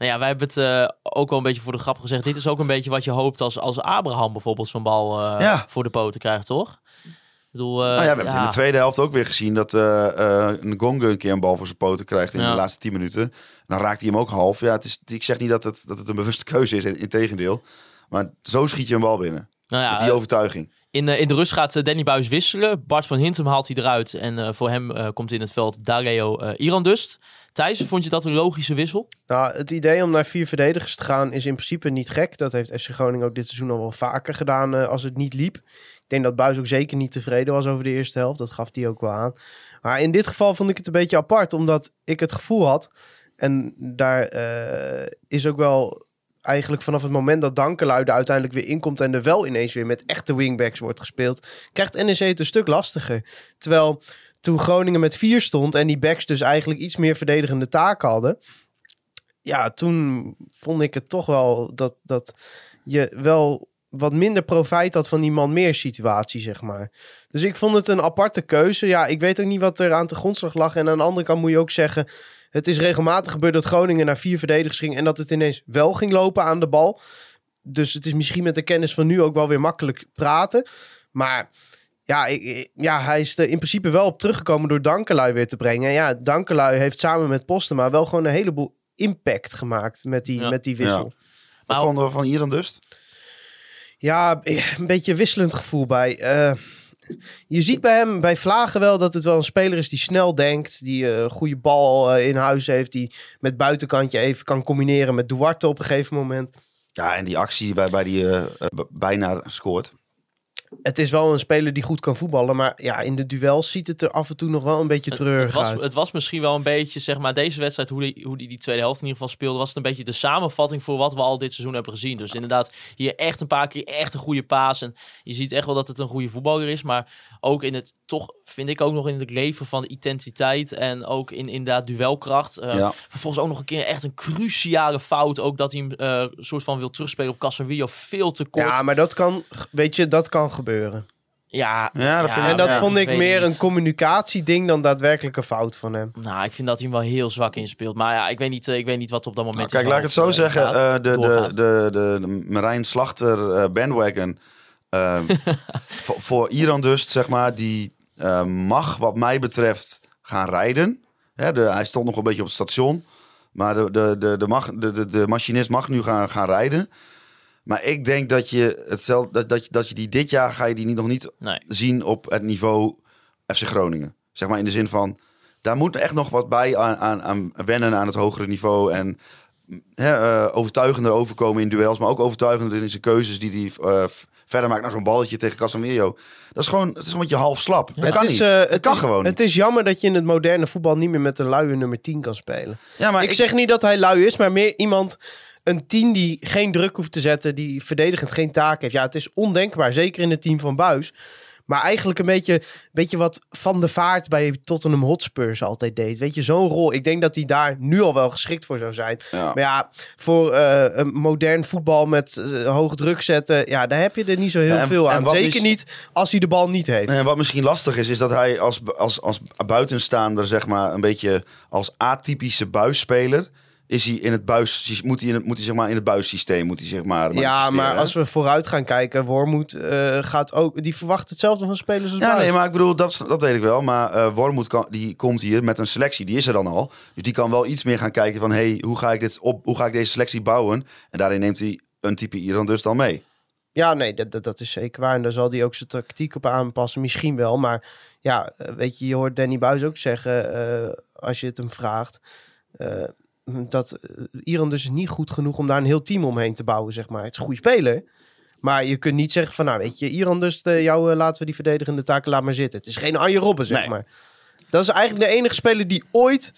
Nou ja, wij hebben het eh, ook wel een beetje voor de grap gezegd. Dit is ook een beetje wat je hoopt als, als Abraham bijvoorbeeld zo'n bal eh, Ja. voor de poten krijgt, toch? Ik bedoel, eh, nou ja, we hebben het in de tweede helft ook weer gezien dat eh Ngonge een keer een bal voor zijn poten krijgt in de laatste 10 minuten. Dan raakt hij hem ook half. Ja, het is, ik zeg niet dat het, dat het een bewuste keuze is, in, in tegendeel. Maar zo schiet je een bal binnen. Nou ja, Met die overtuiging. in, in de rust gaat Danny Buis wisselen. Bart van Hintem haalt hij eruit. En voor hem komt in het veld Dareo eh Irandust. Thijs, vond je dat een logische wissel? Nou, het idee om naar vier verdedigers te gaan is in principe niet gek. Dat heeft FC Groningen ook dit seizoen al wel vaker gedaan eh, als het niet liep. Ik denk dat Buis ook zeker niet tevreden was over de eerste helft. Dat gaf hij ook wel aan. Maar in dit geval vond ik het een beetje apart, omdat ik het gevoel had... En daar eh, is ook wel eigenlijk vanaf het moment dat Dankelui er uiteindelijk weer inkomt... en er wel ineens weer met echte wingbacks wordt gespeeld... krijgt NEC het een stuk lastiger. Terwijl toen Groningen met vier stond en die backs dus eigenlijk iets meer verdedigende taken hadden ja, toen vond ik het toch wel dat, dat je wel wat minder profijt had van die man meer situatie, zeg maar. Dus ik vond het een aparte keuze. Ja, ik weet ook niet wat er aan de grondslag lag. En aan de andere kant moet je ook zeggen... het is regelmatig gebeurd dat Groningen naar vier verdedigers ging... en dat het ineens wel ging lopen aan de bal. Dus het is misschien met de kennis van nu ook wel weer makkelijk praten. Maar ja, ik- ja hij is er in principe wel op teruggekomen door Dankelui weer te brengen. En ja, Dankelui heeft samen met Postema wel gewoon een heleboel impact gemaakt met die, Ja. met die wissel. Wat Nou, vonden we van Iran dus? Ja, een beetje wisselend gevoel bij. Eh, je ziet bij hem, bij Vlagen wel, dat het wel een speler is die snel denkt. Die eh, een goede bal eh, in huis heeft. Die met buitenkantje even kan combineren met Duarte op een gegeven moment. Ja, en die actie waarbij die eh, eh, bijna scoort. Het is wel een speler die goed kan voetballen. Maar ja, in de duels ziet het er af en toe nog wel een beetje treurig het, was, uit. het was misschien wel een beetje, zeg maar, deze wedstrijd, hoe die, hoe die die tweede helft in ieder geval speelde, was het een beetje de samenvatting voor wat we al dit seizoen hebben gezien. Dus inderdaad, hier echt een paar keer echt een goede paas. En je ziet echt wel dat het een goede voetballer is. Maar ook in het, toch vind ik ook nog in het leven van intensiteit en ook in inderdaad duelkracht. Eh, Ja. Vervolgens ook nog een keer echt een cruciale fout. Ook dat hij hem eh, soort van wil terugspelen op Casemiro. Veel te kort. ja, maar dat kan, weet je, dat kan gebeuren. ja, Ja, dat vind ik- en dat ja, vond ik meer niet. een communicatieding dan daadwerkelijk een fout van hem. Nou, ik vind dat hij hem wel heel zwak inspeelt. Maar ja, ik weet niet, eh, ik weet niet wat op dat moment... Nou, kijk, zijn laat ik het zo eh, zeggen. eh, de, de, de, de, de Marijn Slachter eh, bandwagon. eh, voor, voor Iran dus, zeg maar, die eh, mag wat mij betreft gaan rijden. Hè, de, hij stond nog een beetje op het station. Maar de, de, de, de, mag, de, de, de machinist mag nu gaan, gaan rijden. Maar ik denk dat je, hetzelfde, dat, dat, je- dat je die dit jaar ga je die niet, nog niet Nee. zien op het niveau FC Groningen. Zeg maar in de zin van, daar moet echt nog wat bij aan, aan, aan wennen aan het hogere niveau. En hè, eh, overtuigender overkomen in duels, maar ook overtuigender in zijn keuzes die hij eh, verder maakt naar zo'n balletje tegen Casemiro. Dat is gewoon, het is een beetje half slap. Dat het kan is, niet. eh, dat het kan is- gewoon Het niet. is jammer dat je in het moderne voetbal niet meer met een luie nummer 10 kan spelen. Ja, maar ik, zeg niet dat hij lui is, maar meer iemand, een 10 die geen druk hoeft te zetten, die verdedigend geen taak heeft. Ja, het is ondenkbaar, zeker in het team van Buis. Maar eigenlijk een beetje, beetje wat Van de Vaart bij Tottenham Hotspurs altijd deed. Weet je, zo'n rol. Ik denk dat hij daar nu al wel geschikt voor zou zijn. Ja. Maar ja, voor eh, een modern voetbal met eh, hoog druk zetten, ja, daar heb je er niet zo heel en- veel aan. Zeker is- niet als hij de bal niet heeft. En wat misschien lastig is, is dat hij als, als, als buitenstaander, zeg maar, een beetje als atypische buisspeler. Is hij in het buis, moet hij, in het, moet hij zeg maar in het buissysteem, moet hij zeg maar. Ja, maar als we vooruit gaan kijken, Wormoed eh, gaat ook. Die verwacht hetzelfde van spelers als Ja, Buis. nee, maar ik bedoel, dat, dat weet ik wel. Maar eh Wormoed kan, die komt hier met een selectie, die is er dan al. Dus die kan wel iets meer gaan kijken van, hey, hoe ga ik dit op, hoe ga ik deze selectie bouwen? En daarin neemt hij een type Iran dus dan mee. Ja, nee, dat, dat, dat is zeker waar. En daar zal hij ook zijn tactiek op aanpassen. Misschien wel. Maar ja, eh, weet je, je hoort Danny Buis ook zeggen, als je het hem vraagt, dat eh, Iran dus niet goed genoeg om daar een heel team omheen te bouwen, zeg maar. Het is een goede speler. Maar je kunt niet zeggen van, nou weet je, Iran dus, eh, jou eh, laten we die verdedigende taken laat maar zitten. Het is geen Arjen Robben, zeg Nee. maar. Dat is eigenlijk de enige speler die ooit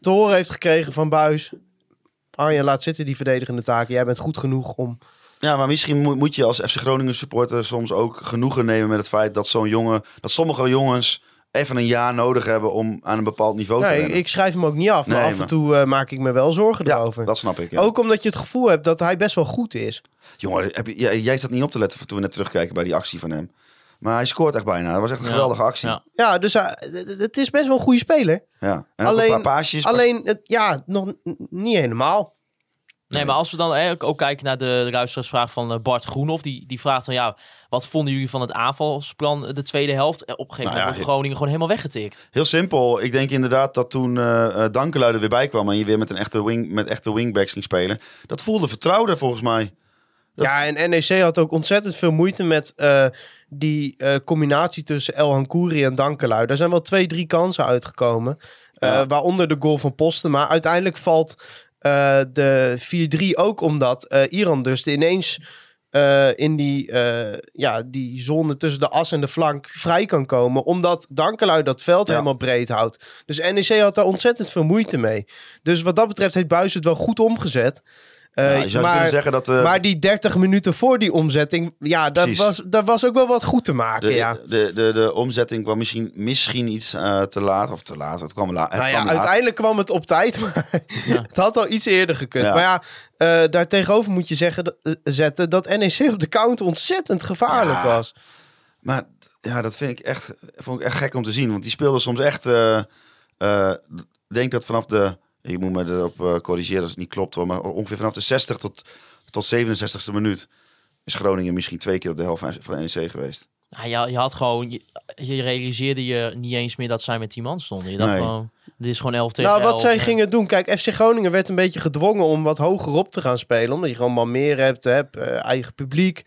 te horen heeft gekregen van Buis. Arjen, laat zitten die verdedigende taken. Jij bent goed genoeg om... Ja, maar misschien moet, moet je als FC Groningen supporter soms ook genoegen nemen met het feit dat zo'n jongen, dat sommige jongens even een jaar nodig hebben om aan een bepaald niveau te Nee, rennen. ik schrijf hem ook niet af, maar Nee, af en maar- toe eh, maak ik me wel zorgen ja, erover. dat snap ik. Ja. Ook omdat je het gevoel hebt dat hij best wel goed is. Jongen, heb je, jij, jij zat niet op te letten toen we net terugkijken bij die actie van hem. Maar hij scoort echt bijna. Dat was echt een Ja, geweldige actie. ja. Ja. Ja, dus hij- het- is best wel een goede speler. En ook Alleen- een paar paasjes. Alleen, het, ja, nog niet helemaal. Nee, maar als we dan eigenlijk ook kijken naar de, luisteraarsvraag van eh, Bart Groenhoff. Die, die vraagt dan, ja, wat vonden jullie van het aanvalsplan eh, de tweede helft? Eh, Op een gegeven Nou ja, moment wordt Groningen gewoon helemaal weggetikt. Heel simpel. Ik denk inderdaad dat toen eh uh, Dankelui er weer bij kwam en je weer met een echte, wing, met echte wingbacks ging spelen. Dat voelde vertrouwder volgens mij. Dat- Ja, en NEC had ook ontzettend veel moeite met eh, die eh, combinatie tussen El Hankouri en Dankelui. Daar zijn wel twee, drie kansen uitgekomen. Eh, Ja. Waaronder de goal van Posten. Maar uiteindelijk valt eh, de 4-3 ook omdat eh, Iran dus ineens eh, in die, ja, die zone tussen de as en de flank vrij kan komen. Omdat Dankelui dat veld Ja. helemaal breed houdt. Dus NEC had daar ontzettend veel moeite mee. Dus wat dat betreft heeft Buis het wel goed omgezet. Eh, Ja, je zou maar, kunnen zeggen dat... eh, maar die 30 minuten voor die omzetting, ja, daar Precies. was, daar was ook wel wat goed te maken. de, ja. de, de, de omzetting kwam misschien, misschien iets eh, te laat. Of te laat, het kwam, la het Nou ja, kwam laat. uiteindelijk kwam het op tijd, maar het had al iets eerder gekund. Ja. Maar ja, eh daar tegenover moet je zeggen, dat- zetten dat NEC op de counter ontzettend gevaarlijk Ja. was. Maar ja, dat vind ik echt, vond ik echt gek om te zien. Want die speelde soms echt... eh, eh, Ik denk dat vanaf de... Je moet me erop eh, corrigeren als het niet klopt hoor. Maar ongeveer vanaf de 60 tot, tot 67ste minuut... is Groningen misschien twee keer op de helft van- NEC geweest. Nou, je, je had gewoon, je, je realiseerde je niet eens meer dat zij met 10 man stonden. Je dacht Nee. gewoon, dit is gewoon 11 tegen Nou, wat 11, zij eh. gingen doen. Kijk, FC Groningen werd een beetje gedwongen om wat hoger op te gaan spelen. Omdat je gewoon maar meer hebt, hebt eh, eigen publiek.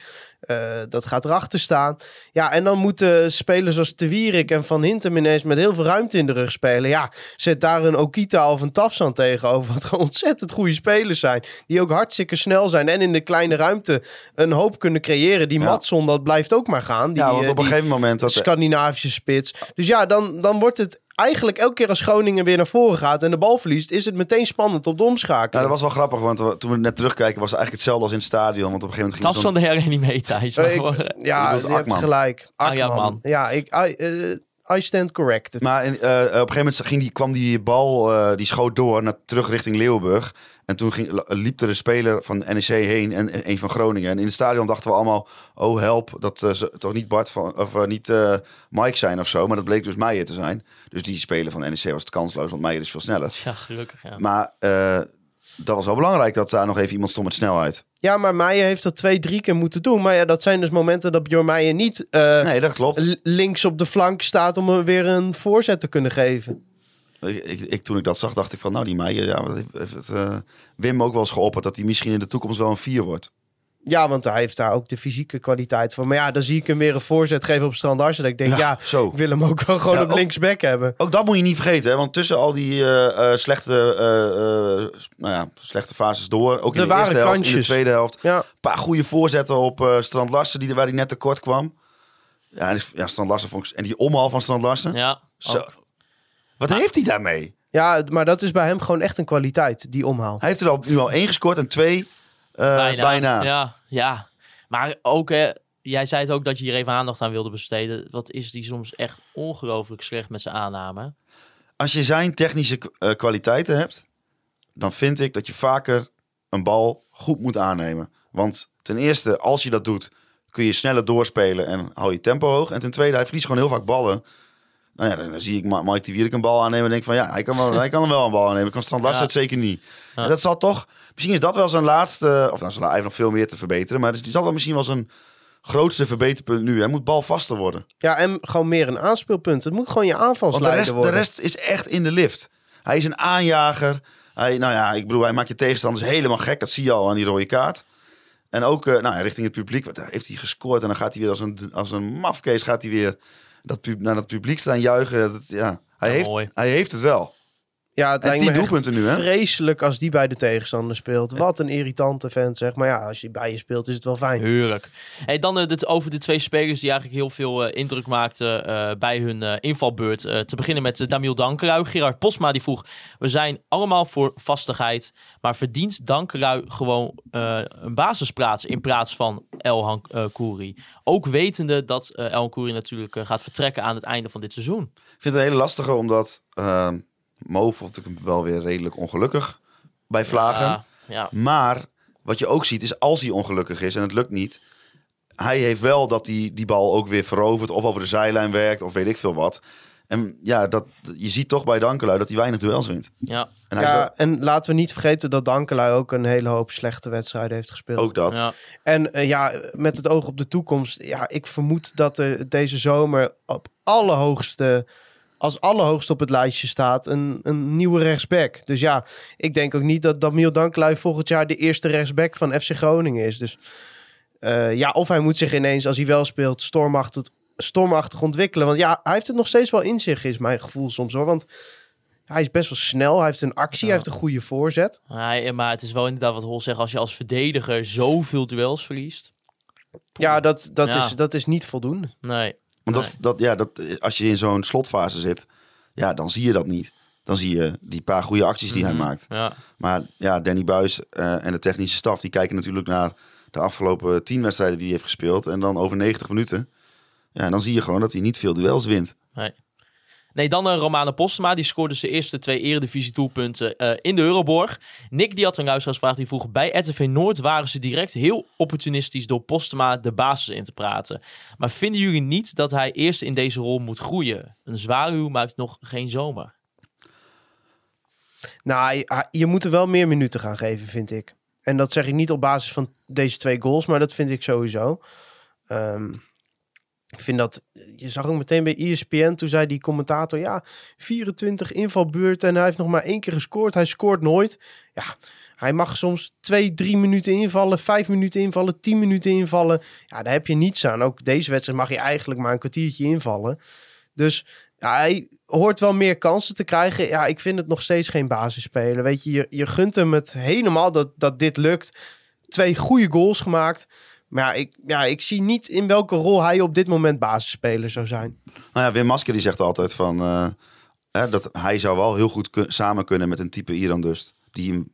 Eh, dat gaat erachter staan. Ja, en dan moeten spelers als De Wierik en Van Hintem ineens met heel veel ruimte in de rug spelen. Ja, zet daar een Okita of een Tafsan tegenover. Wat gewoon ontzettend goede spelers zijn. Die ook hartstikke snel zijn. En in de kleine ruimte een hoop kunnen creëren. Die Ja. Matson, dat blijft ook maar gaan. Die, ja, want eh, op een gegeven moment... Dat, Scandinavische spits. Dus ja, dan, dan wordt het eigenlijk elke keer als Groningen weer naar voren gaat en de bal verliest, is het meteen spannend op de Nou, omschakeling. dat was wel grappig, want toen we net terugkijken was het eigenlijk hetzelfde als in het stadion. Want op een gegeven moment ging Tafsan de heren niet mee, Eh, maar ik- gewoon- ja, je hebt Akman. gelijk. Ah, ja, Akman. man. Ja, ik, I, eh, I stand corrected. Maar in, eh, op een gegeven moment ging die, kwam die bal, eh, die schoot door naar, terug richting Leeuwburg. En toen ging, liep er een speler van NEC heen en een van Groningen. En in het stadion dachten we allemaal, oh help, dat eh, ze toch niet Bart van, of niet eh, Mike zijn of zo. Maar dat bleek dus Meijer te zijn. Dus die speler van NEC was het kansloos, want Meijer is veel sneller. Ja, gelukkig, ja. Maar eh, dat was wel belangrijk dat daar nog even iemand stond met snelheid. Ja, maar Meijer heeft dat twee, drie keer moeten doen. Maar ja, dat zijn dus momenten dat Bjorn Meijer niet eh, Nee, dat klopt. links op de flank staat om er weer een voorzet te kunnen geven. Ik, ik, ik- toen ik dat zag, dacht ik van, nou die Meijer, ja, wat heeft, heeft het, eh, Wim ook wel eens geopperd dat hij misschien in de toekomst wel een 4 wordt. Ja, want hij heeft daar ook de fysieke kwaliteit van. Maar ja, dan zie ik hem weer een voorzet geven op Strandarsen. Dat ik denk, ja, Ja, zo. ik wil hem ook wel gewoon Ja, op ook- linksback hebben. Ook dat moet je niet vergeten, hè? want tussen al die eh, eh, slechte, eh, eh, nou ja, slechte fases door, ook in Er de eerste helft, in de tweede helft, Ja, een paar goede voorzetten op eh, Strand Larsen, die, waar hij net tekort kwam. Ja, en, ja Strand Larsen vond ik, en die omhaal van Strand Larsen. Ja, Zo. ook. Wat heeft hij daarmee? ja, maar dat is bij hem gewoon echt een kwaliteit, die omhaal. Hij heeft er al, nu al één gescoord en twee eh, bijna. Ja, ja. Maar ook, hè, jij zei het ook dat je hier even aandacht aan wilde besteden. Wat is die soms echt ongelooflijk slecht met zijn aanname. Als je zijn technische eh, kwaliteiten hebt, dan vind ik dat je vaker een bal goed moet aannemen. Want ten eerste, als je dat doet, kun je sneller doorspelen en hou je tempo hoog. En ten tweede, hij verliest gewoon heel vaak ballen. Nou ja, dan, zie ik Mike de Wierik een bal aannemen en denk van ja, hij kan, wel, hij kan hem wel een bal aannemen. Kan Strand Larsen Ja. het zeker niet. Ja. En dat zal toch, misschien is dat wel zijn laatste, of dan zal hij heeft nog veel meer te verbeteren. Maar dus die zal wel misschien wel zijn grootste verbeterpunt nu. Hij moet balvaster worden. Ja, en gewoon meer een aanspeelpunt. Het moet gewoon je Want de aanvalsleider rest, de rest is echt in de lift. Hij is een aanjager. Hij, nou ja, ik bedoel, hij maakt je tegenstanders helemaal gek. Dat zie je al aan die rode kaart. En ook eh, nou, ja, richting het publiek. Daar heeft hij gescoord. En dan gaat hij weer als een, als een mafkees gaat hij weer dat naar dat publiek staan juichen. Dat, ja, hij, Ja, heeft, mooi. hij heeft het wel. Ja, het En lijkt me doelpunten nu, hè? vreselijk als die bij de tegenstander speelt. Wat een irritante vent, zeg. Maar ja, als hij bij je speelt is het wel fijn. Heerlijk. Hey, dan dit, over de twee spelers die eigenlijk heel veel eh, indruk maakten eh, bij hun invalbeurt. Eh, te beginnen met uh, Damiel Dankerui. Gerard Posma die vroeg, we zijn allemaal voor vastigheid. Maar verdient Dankerui gewoon eh, een basisplaats in plaats van El uh, Kouri? Ook wetende dat uh, El Kouri natuurlijk uh, gaat vertrekken aan het einde van dit seizoen. Ik vind het een hele lastige, omdat uh, Mo vond ik hem wel weer redelijk ongelukkig bij Vlagen. Ja, ja. Maar wat je ook ziet is als hij ongelukkig is en het lukt niet. Hij heeft wel dat hij die bal ook weer verovert of over de zijlijn werkt of weet ik veel wat. En ja, dat, je ziet toch bij Dankelui dat hij weinig duels wint. Ja. En, hij ja, wel, en laten we niet vergeten dat Dankelui ook een hele hoop slechte wedstrijden heeft gespeeld. ook dat. Ja. En uh, ja, met het oog op de toekomst. Ja, ik vermoed dat er deze zomer op allerhoogste, als allerhoogste op het lijstje staat, een, een nieuwe rechtsback. Dus ja, ik denk ook niet dat Damiel Dankelui volgend jaar de eerste rechtsback van FC Groningen is. Dus uh, ja, of hij moet zich ineens, als hij wel speelt, stormachtig, stormachtig ontwikkelen. Want ja, hij heeft het nog steeds wel in zich, is mijn gevoel soms hoor. Want hij is best wel snel, hij heeft een actie, ja. hij heeft een goede voorzet. Nee, maar het is wel inderdaad wat Hol zegt, als je als verdediger zoveel duels verliest. Ja, dat, dat, Ja. Is, dat is niet voldoende. Nee. Want dat, dat, ja, dat, als je in zo'n slotfase zit, ja, dan zie je dat niet. dan zie je die paar goede acties die hij Mhm. maakt. Ja. Maar ja, Danny Buis eh, en de technische staf, die kijken natuurlijk naar de afgelopen tien wedstrijden die hij heeft gespeeld. En dan over 90 minuten. Ja, en dan zie je gewoon dat hij niet veel duels wint. Nee, dan een Romane Postma. Die scoorde zijn eerste twee eredivisie doelpunten eh, in de Euroborg. Nick die had een luisteraarsvraag die vroeg... Bij RTV Noord waren ze direct heel opportunistisch... door Postma de basis in te praten. Maar vinden jullie niet dat hij eerst in deze rol moet groeien? Een zwaluw maakt nog geen zomer. Nou, je, moet er wel meer minuten gaan geven, vind ik. En dat zeg ik niet op basis van deze twee goals, maar dat vind ik sowieso. Ehm, ik vind dat, je zag ook meteen bij ESPN, toen zei die commentator, ja, 24 invalbeurten en hij heeft nog maar één keer gescoord. Hij scoort nooit. Ja, hij mag soms twee, drie minuten invallen, vijf minuten invallen, tien minuten invallen. Ja, daar heb je niets aan. Ook deze wedstrijd mag je eigenlijk maar een kwartiertje invallen. Dus hij hoort wel meer kansen te krijgen. Ja, ik vind het nog steeds geen basisspeler. Weet je, je, je gunt hem het helemaal dat, dat dit lukt. Twee goede goals gemaakt. Maar ja ik, ja, ik zie niet in welke rol hij op dit moment basisspeler zou zijn. Nou ja, Wim Masker die zegt altijd van... eh, hè, dat hij zou wel heel goed kun- samen kunnen met een type Iran Dust. Die hem,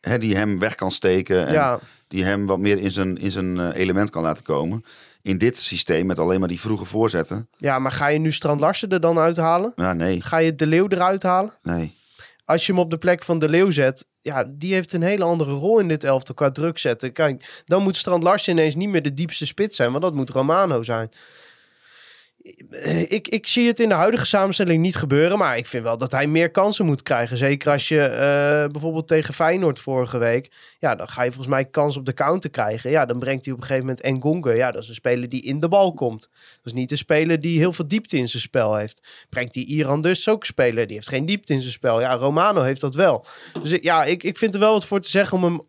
hè, die hem weg kan steken. En Ja, die hem wat meer in zijn, in zijn eh, element kan laten komen. In dit systeem met alleen maar die vroege voorzetten. ja, maar ga je nu Strand Larsen er dan uithalen? Ja, nee, Ga je De Leeuw eruit halen? nee. Als je hem op de plek van De Leeuw zet, ja, die heeft een hele andere rol in dit elftal qua druk zetten. Kijk, dan moet Strand Larsen ineens niet meer de diepste spits zijn, want dat moet Romano zijn. Ik, ik zie het in de huidige samenstelling niet gebeuren, maar ik vind wel dat hij meer kansen moet krijgen. Zeker als je eh, bijvoorbeeld tegen Feyenoord vorige week, ja, dan ga je volgens mij kans op de counter krijgen. Ja, dan brengt hij op een gegeven moment Ngonge. Ja, dat is een speler die in de bal komt. Dat is niet een speler die heel veel diepte in zijn spel heeft. Brengt die Iran dus ook speler, die heeft geen diepte in zijn spel. Ja, Romano heeft dat wel. Dus ik- ja, ik, ik vind er wel wat voor te zeggen om hem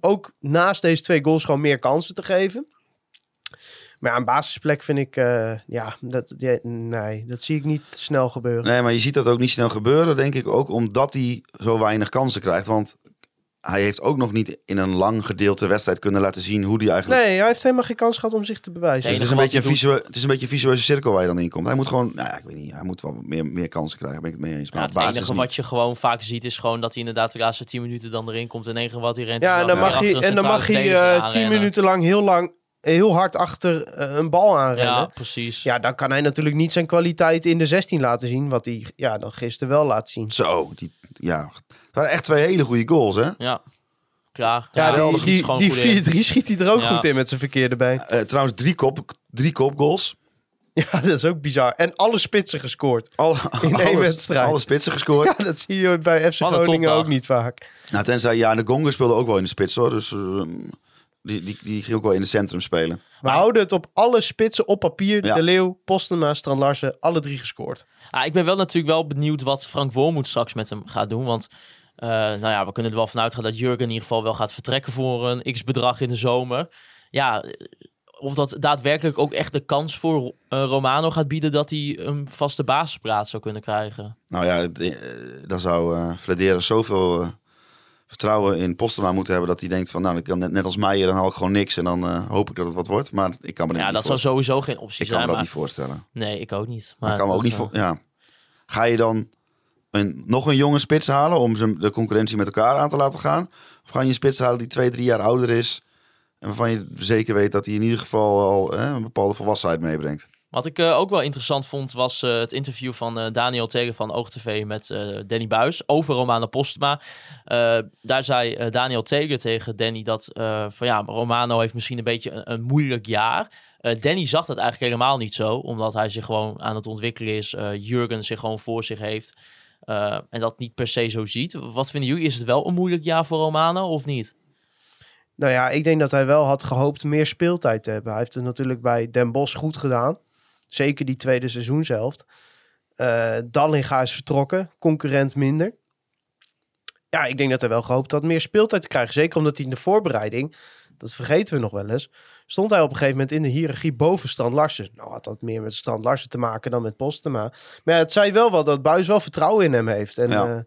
ook naast deze twee goals gewoon meer kansen te geven. Maar ja, een basisplek vind ik, eh, ja, dat, ja, nee, dat zie ik niet snel gebeuren. Nee, maar je ziet dat ook niet snel gebeuren, denk ik ook, omdat hij zo weinig kansen krijgt. Want hij heeft ook nog niet in een lang gedeelte wedstrijd kunnen laten zien hoe hij eigenlijk... Nee, hij heeft helemaal geen kans gehad om zich te bewijzen. Dus het, is een beetje een hij visuele, het is een beetje een visueuze cirkel waar je dan in komt. Hij moet gewoon, nou ja, ik weet niet, hij moet wel meer, meer kansen krijgen, ben ik het mee eens. Maar Ja, op het basis enige niet. wat je gewoon vaak ziet is gewoon dat hij inderdaad de laatste 10 minuten dan erin komt. En enige wat hij rent. Ja, is en dan mag hij, en dan mag hij verdediger eh, tien aanrennen. minuten lang heel lang, heel hard achter eh, een bal aanrennen. Ja, Ja. precies. dan kan hij natuurlijk niet zijn kwaliteit in de 16 laten zien, wat hij ja, dan gisteren wel laat zien. Zo, die, ja. Het waren echt twee hele goede goals, hè? Ja, klaar. Ja, Ja, die, die, gewoon die goed in. 4-3 schiet hij er ook Ja. goed in met zijn verkeerde been. Eh, trouwens, drie, kop, drie kopgoals. Ja, dat is ook bizar. En alle spitsen gescoord. Alle, In één alle- wedstrijd. Alle spitsen gescoord. Ja, dat zie je bij FC Groningen ook niet vaak. Nou, tenzij, ja, de Gonga speelde ook wel in de spits, hoor. Dus eh, die, die, die ging ook wel in het centrum spelen. We houden het op alle spitsen op papier. Ja. De Leeuw, Postema, Strand Larsen, alle drie gescoord. Ah, ik ben wel natuurlijk wel benieuwd wat Frank Wormoed straks met hem gaat doen. Want eh, nou ja, we kunnen er wel van uitgaan dat Jurgen in ieder geval wel gaat vertrekken voor een x-bedrag in de zomer. Ja, eh, of dat daadwerkelijk ook echt de kans voor eh, Romano gaat bieden dat hij een vaste basisplaats zou kunnen krijgen. Nou ja, dan zou eh Flederis zoveel vertrouwen in Postema moeten hebben... dat hij denkt van, nou, ik kan net, net als Meijer, dan haal ik gewoon niks... en dan eh, hoop ik dat het wat wordt. Maar ik kan me Ja, niet dat zou sowieso geen optie Ik kan me zijn. dat Maar... niet voorstellen. Nee, ik ook niet. Maar ik kan me ook niet eh, voor... Ja. Ga je dan een, nog een jonge spits halen om ze, de concurrentie met elkaar aan te laten gaan? Of ga je een spits halen die twee, drie jaar ouder is... en waarvan je zeker weet dat hij in ieder geval al eh, een bepaalde volwassenheid meebrengt? Wat ik eh, ook wel interessant vond, was eh, het interview van eh, Daniel Tegen van OogTV met Danny Buis over Romano Postma. Daar zei Daniel Tegen tegen Danny dat van ja, Romano heeft misschien een beetje een, moeilijk jaar. Danny zag dat eigenlijk helemaal niet zo, omdat hij zich gewoon aan het ontwikkelen is. Jurgen zich gewoon voor zich heeft en dat niet per se zo ziet. Wat vinden jullie? Is het wel een moeilijk jaar voor Romano of niet? Nou ja, ik denk dat hij wel had gehoopt meer speeltijd te hebben. Hij heeft het natuurlijk bij Den Bosch goed gedaan. Zeker die tweede seizoenshelft. Eh Dallinga is vertrokken, concurrent minder. Ja, ik denk dat hij wel gehoopt had meer speeltijd te krijgen. Zeker omdat hij in de voorbereiding, dat vergeten we nog wel eens, stond hij op een gegeven moment in de hiërarchie boven Strand Larsen. Nou had dat meer met Strand Larsen te maken dan met Postema. Maar ja, het zei wel wel dat Buis wel vertrouwen in hem heeft. En Ja. ja,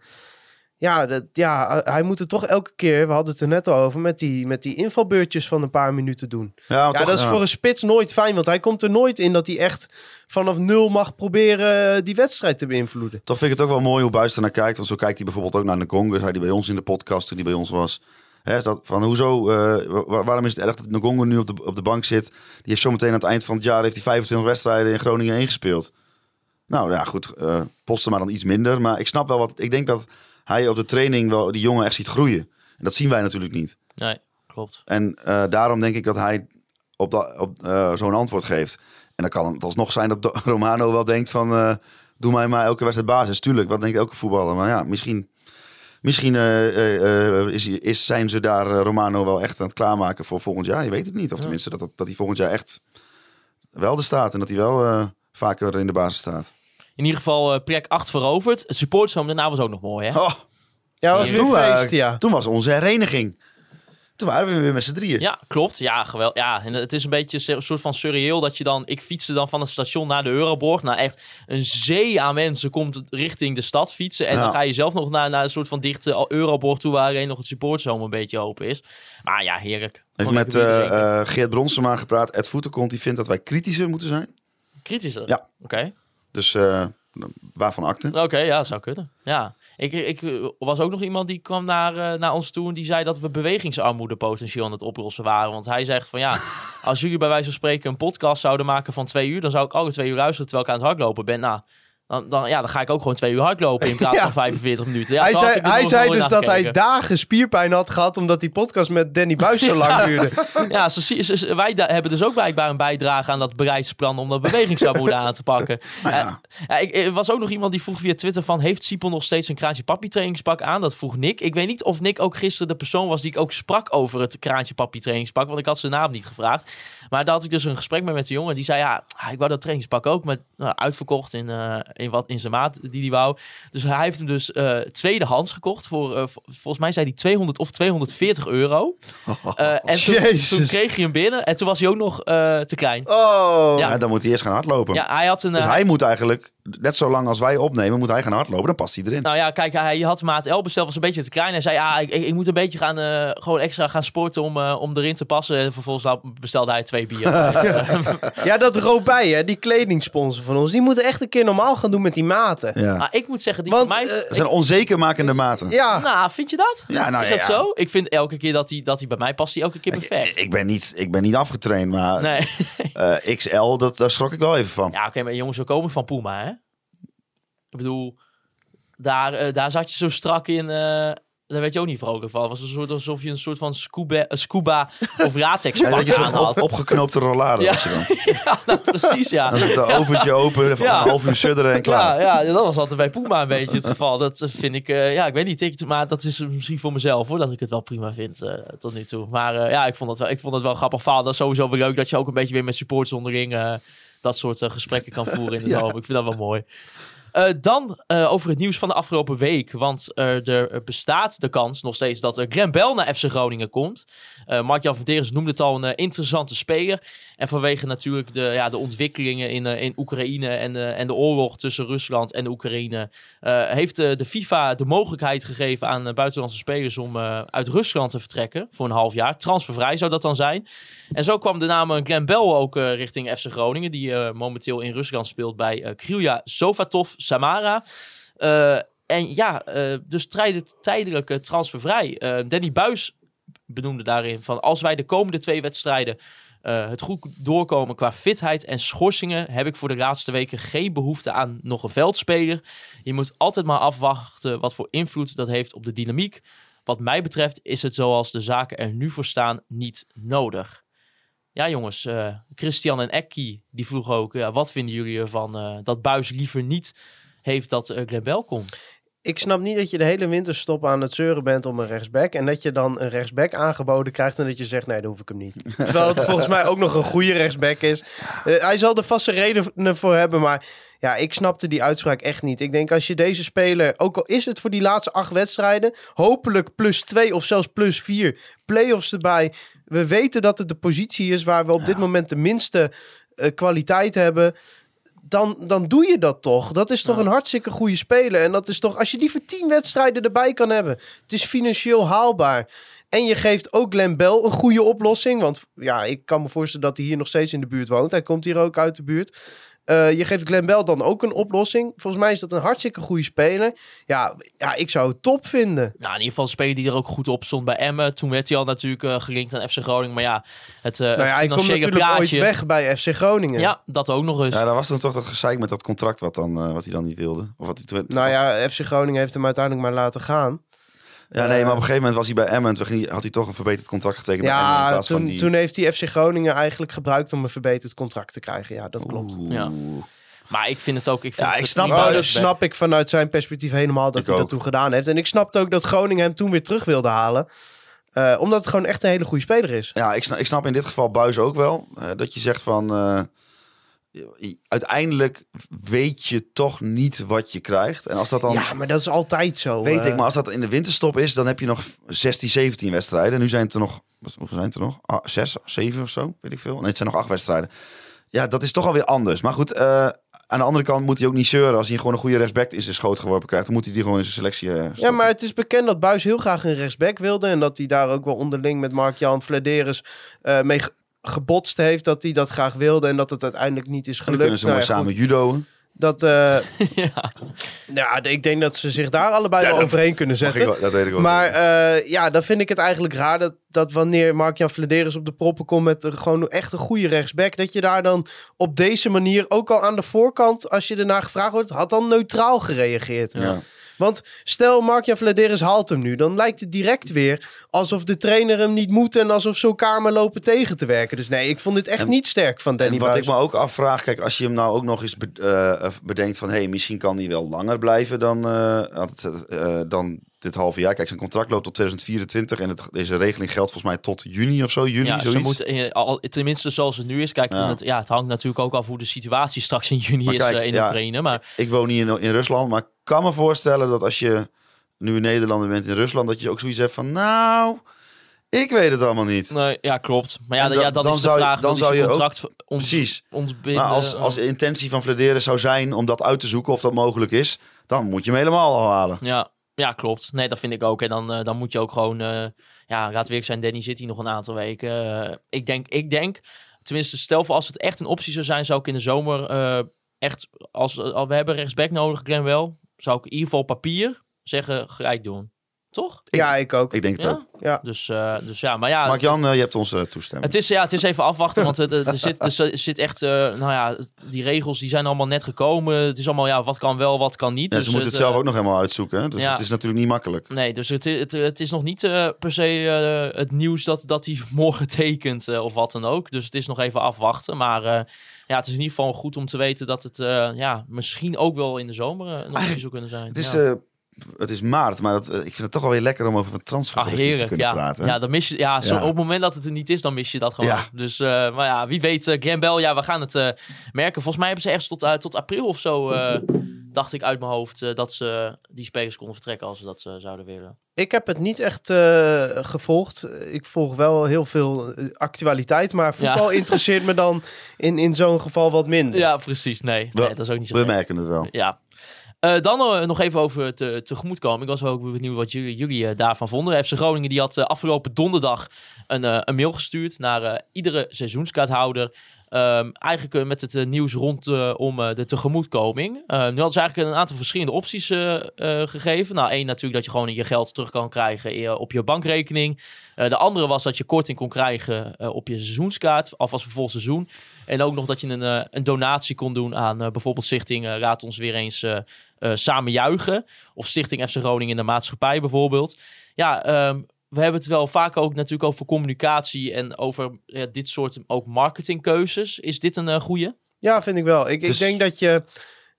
Ja, dat, ja, hij moet het toch elke keer, we hadden het er net al over, met die, met die invalbeurtjes van een paar minuten doen. Ja, Ja, toch, dat is ja. voor een spits nooit fijn, want hij komt er nooit in dat hij echt vanaf nul mag proberen eh, die wedstrijd te beïnvloeden. Toch vind ik het ook wel mooi hoe Buis naar kijkt. Want zo kijkt hij bijvoorbeeld ook naar de Congo. Hij bij ons in de podcast hij bij ons was. Hè, dat, van hoezo, eh, wa- waarom is het erg dat Ngongo nu op de, op de bank zit? Die heeft zometeen aan het eind van het jaar heeft hij 25 wedstrijden in Groningen ingespeeld. Nou ja, goed. eh posten maar dan iets minder. Maar ik snap wel wat. Ik denk dat hij op de training wel die jongen echt ziet groeien. En dat zien wij natuurlijk niet. Nee, klopt. En eh, daarom denk ik dat hij op, dat- op eh, zo'n antwoord geeft. En dan kan het alsnog zijn dat Romano wel denkt van... eh, doe mij maar elke wedstrijd basis. Tuurlijk, wat denkt elke voetballer? Maar ja, misschien, misschien is, is, zijn ze daar Romano wel echt aan het klaarmaken voor volgend jaar. Je weet het niet. Of tenminste, dat, dat, dat hij volgend jaar echt wel er staat. En dat hij wel vaker in de basis staat. In ieder geval eh plek 8 veroverd. Het supportershome daarna was ook nog mooi, hè? Oh, Ja, was toen, eh, feest, ja. toen was onze hereniging. Toen waren we weer met z'n drieën. Ja, klopt. Ja, geweldig. Ja, en het is een beetje een soort van surreëel dat je dan... Ik fietste dan van het station naar de Euroborg. Nou, echt een zee aan mensen komt richting de stad fietsen. En Ja. dan ga je zelf nog naar, naar een soort van dichte Euroborg toe... waar alleen nog het supporterzone een beetje open is. Maar ja, heerlijk. Even met eh, drinken. eh, Geert Bronsema gepraat. Ed Voetenkont die vindt dat wij kritischer moeten zijn. Kritischer? Ja. Oké. Dus eh, waarvan akte? Oké, ja, dat zou kunnen. Ja. Ik, ik was ook nog iemand die kwam naar, eh, naar ons toe en die zei dat we bewegingsarmoede potentieel aan het oplossen waren. Want hij zegt van ja, als jullie bij wijze van spreken een podcast zouden maken van twee uur, dan zou ik alle twee uur luisteren terwijl ik aan het hardlopen ben. Nou, dan, dan, ja, dan ga ik ook gewoon twee uur hardlopen in plaats Ja. van 45 minuten. Ja, hij zei, hij dus dat hij dagen spierpijn had gehad omdat die podcast met Danny Buis zo lang duurde. Ja, wij hebben dus ook blijkbaar een bijdrage aan dat bereidsplan om dat bewegingsarmoede aan te pakken. Ja. Ja, ik, er was ook nog iemand die vroeg via Twitter van, heeft Sipon nog steeds een kraantje papi trainingspak aan? Dat vroeg Nick. Ik weet niet of Nick ook gisteren de persoon was die ik ook sprak over het kraantje papi trainingspak, want ik had zijn naam niet gevraagd. Maar daar had ik dus een gesprek mee met de jongen. Die zei, ja, ah, ik wou dat trainingspak ook, maar nou, uitverkocht in, eh, in, wat, in zijn maat die hij wou. Dus hij heeft hem dus eh tweedehands gekocht voor, eh, volgens mij zei hij 200 of 240 euro. Eh, en toen, kreeg hij hem binnen en toen was hij ook nog eh, te klein. Oh. Ja. Ja, dan moet hij eerst gaan hardlopen. Ja, hij had een... Dus hij moet eigenlijk, net zo lang als wij opnemen, moet hij gaan hardlopen. Dan past hij erin. Nou ja, kijk, hij had maat L besteld, was een beetje te klein. Hij zei, ja, ik, ik, ik moet een beetje gaan, eh, gewoon extra gaan sporten om, om erin te passen. En vervolgens nou, bestelde hij twee bier. Ja, dat Robij, hè, die kledingsponsor van ons, die moeten echt een keer normaal gaan doen met die maten. ja. maar ik moet zeggen, die Want, van mij... eh, Dat zijn onzekermakende maten. Ja, nou, vind je dat? Ja, nou is dat ja. zo? Ik vind elke keer dat hij, dat hij bij mij past, hij elke keer perfect. Ik ben niet, ik ben niet afgetraind, maar Nee. eh, XL, dat, daar schrok ik wel even van. Ja, oké, maar jongens, we komen van Puma, hè? Ik bedoel, daar, eh, daar zat je zo strak in... eh, daar werd je ook niet vrolijk van. Het was een soort alsof je een soort van scuba, een scuba of latex Ja, pak dat aan had. op, opgeknoopte rollade Ja. was je dan. Ja, nou, precies, ja. Dan zit het oventje open, even Ja. een half uur sudderen en klaar. Ja, ja, dat was altijd bij Puma een beetje het geval. Dat eh, vind ik, eh, ja, ik weet niet, ik, maar dat is misschien voor mezelf hoor, dat ik het wel prima vind eh, tot nu toe. Maar eh, ja, ik vond, het wel, ik vond het wel een grappig verhaal. Dat is sowieso weer leuk dat je ook een beetje weer met supporters onderling eh, dat soort eh, gesprekken kan voeren in de zomer. Ik vind dat wel mooi. Eh, dan eh, over het nieuws van de afgelopen week. Want eh, er bestaat de kans nog steeds dat Glenn Bell naar FC Groningen komt. Mark-Jan noemde het al een interessante speler. En vanwege natuurlijk de, ja, de ontwikkelingen in, in Oekraïne en, en de oorlog tussen Rusland en Oekraïne... heeft de FIFA de mogelijkheid gegeven aan buitenlandse spelers om uit Rusland te vertrekken voor een half jaar. Transfervrij zou dat dan zijn. En zo kwam de naam Glenn Bell ook richting FC Groningen, die momenteel in Rusland speelt bij Krylia Sovatov Samara. Eh, en ja, eh, dus tijde- tijdelijk transfervrij. Eh, Danny Buis benoemde daarin van als wij de komende twee wedstrijden het goed doorkomen qua fitheid en schorsingen, heb ik voor de laatste weken geen behoefte aan nog een veldspeler. Je moet altijd maar afwachten wat voor invloed dat heeft op de dynamiek. Wat mij betreft is het zoals de zaken er nu voor staan niet nodig. Ja, jongens, eh, Christian en Ekki die vroegen ook: ja, wat vinden jullie ervan eh, dat Buis liever niet heeft dat uh, Glenn Bell komt? ik snap niet dat je de hele winterstop aan het zeuren bent om een rechtsback. En dat je dan een rechtsback aangeboden krijgt en dat je zegt, nee, dan hoef ik hem niet. Terwijl het volgens mij ook nog een goede rechtsback is. Uh, hij zal er vaste redenen voor hebben, maar ja, ik snapte die uitspraak echt niet. Ik denk als je deze speler, ook al is het voor die laatste acht wedstrijden, hopelijk plus twee of zelfs plus vier play-offs erbij. We weten dat het de positie is waar we op dit moment de minste uh, kwaliteit hebben dan, dan doe je dat toch. Dat is toch Ja. een hartstikke goede speler. En dat is toch, als je die voor tien wedstrijden erbij kan hebben. Het is financieel haalbaar. En je geeft ook Glenn Bell een goede oplossing. Want ja, ik kan me voorstellen dat hij hier nog steeds in de buurt woont. Hij komt hier ook uit de buurt. Eh, je geeft Glenn Bell dan ook een oplossing. Volgens mij is dat een hartstikke goede speler. Ja, ja ik zou het top vinden. Nou, in ieder geval een speler die er ook goed op stond bij Emmen. Toen werd hij al natuurlijk eh, gelinkt aan FC Groningen. Maar ja, het, uh, Nou ja, hij komt natuurlijk ooit weg bij FC Groningen. Ja, dat ook nog eens. Ja, daar was toen toch dat gezeik met dat contract wat, dan, uh, wat hij dan niet wilde. Of wat hij nou ja, FC Groningen heeft hem uiteindelijk maar laten gaan. Ja, nee, maar op een gegeven moment was hij bij Emmen. Toen had hij toch een verbeterd contract getekend ja, bij Emmen. In plaats toen, van die... toen heeft hij FC Groningen eigenlijk gebruikt om een verbeterd contract te krijgen. Ja, dat klopt. Oeh. Ja. Maar ik vind het ook... Ik vind Ja, het ik snap Oh, dat snap ik vanuit zijn perspectief helemaal dat Ik hij dat toen gedaan heeft. En ik snapte ook dat Groningen hem toen weer terug wilde halen. Eh, omdat het gewoon echt een hele goede speler is. Ja, ik snap, ik snap in dit geval Buis ook wel. eh, dat je zegt van... eh, uiteindelijk weet je toch niet wat je krijgt. En als dat dan... Ja, maar dat is altijd zo. Weet eh. ik, maar als dat in de winterstop is, dan heb je nog 16, 17 wedstrijden. Nu zijn het er nog, hoeveel zijn het er nog? Ah, zes, zeven of zo, weet ik veel. Nee, het zijn nog acht wedstrijden. Ja, dat is toch alweer anders. Maar goed, eh, aan de andere kant moet hij ook niet zeuren. Als hij gewoon een goede rechtsback in zijn schoot geworpen krijgt, dan moet hij die gewoon in zijn selectie eh, Ja, maar het is bekend dat Buis heel graag een rechtsback wilde. En dat hij daar ook wel onderling met Mark-Jan Vladeris eh mee gebotst heeft. Dat hij dat graag wilde en dat het uiteindelijk niet is En dan gelukt. kunnen ze mooi Nou ja, samen goed, judoën. Dat, eh, ja. ja, ik denk dat ze zich daar allebei Ja, wel overheen kunnen zetten. wel- dat weet ik wel. Maar eh, ja, dan vind ik het eigenlijk raar dat, dat wanneer Mark-Jan Vladeris op de proppen komt met een, gewoon echt een goede rechtsback, dat je daar dan op deze manier ook al aan de voorkant, als je ernaar gevraagd wordt, had dan neutraal gereageerd. ja. Want stel Mark-Jan Vladeris haalt hem nu, dan lijkt het direct weer alsof de trainer hem niet moet en alsof ze elkaar maar lopen tegen te werken. Dus nee, ik vond dit echt En- niet sterk van Danny En wat ik me ook afvraag, kijk, als je hem nou ook nog eens be- eh, bedenkt van... hé, hey, misschien kan hij wel langer blijven dan, eh, eh, dan dit halve jaar. Kijk, zijn contract loopt tot 2024 en het, deze regeling geldt volgens mij tot juni of zo, juni, Ja, zoiets. ze moeten, eh, al, tenminste zoals het nu is. Kijk, Ja. Het, ja, het hangt natuurlijk ook af hoe de situatie straks in juni Maar is kijk, eh, in ja. Oekraïne. Maar Ik woon niet in, in Rusland, maar ik kan me voorstellen dat als je nu een Nederlander bent in Rusland... dat je ook zoiets hebt van, nou, ik weet het allemaal niet. nee, ja, klopt. Maar ja, da- ja dat dan is de zou vraag. dan zou je ook- contract ont, Precies. ontbinden. Maar als, als de intentie van Vladeren zou zijn om dat uit te zoeken of dat mogelijk is... dan moet je hem helemaal al halen. Ja, ja, klopt. Nee, dat vind ik ook. En dan, eh, dan moet je ook gewoon... eh ja, laat weer zijn, Danny zit hier nog een aantal weken. Eh, ik, denk, ik denk, tenminste, stel voor als het echt een optie zou zijn... zou ik in de zomer echt... Als, als we hebben rechtsback nodig, Glenn wel... zou ik in ieder geval papier zeggen, gelijk doen. Toch? Ja, ik ook. Ik denk het Ja? ook. Ja. Dus, eh, dus ja, maar ja... Mark-Jan, eh, je hebt onze toestemming. Het is, ja, het is even afwachten, want het, er, zit, er zit echt, eh, nou ja, die regels die zijn allemaal net gekomen. Het is allemaal, ja, wat kan wel, wat kan niet. Ja, Dus ze moeten het zelf ook nog helemaal uitzoeken. hè. Dus ja. het is natuurlijk niet makkelijk. Nee, dus het, het, het is nog niet eh, per se eh, het nieuws dat, dat hij morgen tekent of wat dan ook. Dus het is nog even afwachten. Maar eh, ja, het is in ieder geval goed om te weten dat het eh, ja, misschien ook wel in de zomer een optie zou kunnen zijn. Het is, ja. eh, het is maart, maar dat, eh, ik vind het toch wel weer lekker om over een Ach, transfergeruchtje te kunnen Ja, praten. ja, dan mis je, ja, zo, Ja. op het moment dat het er niet is, dan mis je dat gewoon. Ja. Dus, eh, maar ja, wie weet, uh, Glenn Bell, ja, we gaan het eh, merken. Volgens mij hebben ze ergens tot, tot april of zo, eh, dacht ik uit mijn hoofd, dat ze die spelers konden vertrekken als ze dat zouden willen. Ik heb het niet echt eh, gevolgd. Ik volg wel heel veel actualiteit, maar voetbal interesseert me dan in, in zo'n geval wat minder. Ja, precies. Nee, We- nee dat is ook niet zo We merken het wel. Ja. Eh, dan eh, nog even over te, tegemoetkomen. Ik was ook benieuwd wat jullie, jullie eh, daarvan vonden. FC Groningen die had afgelopen donderdag een, een mail gestuurd naar iedere seizoenskaarthouder. Ehm, eigenlijk met het nieuws rondom de tegemoetkoming. Nu hadden ze eigenlijk een aantal verschillende opties gegeven. Nou, één natuurlijk dat je gewoon je geld terug kan krijgen op je bankrekening. De andere was dat je korting kon krijgen op je seizoenskaart, alvast voor vol seizoen. En ook nog dat je een, een donatie kon doen aan bijvoorbeeld Stichting Raad ons weer eens eh, eh, samen juichen. Of Stichting FC Groningen in de maatschappij bijvoorbeeld. Ja, ehm, we hebben het wel vaak ook natuurlijk over communicatie en over ja, dit soort ook marketingkeuzes. Is dit een eh goede? Ja, vind ik wel. Ik, Dus- ik denk dat je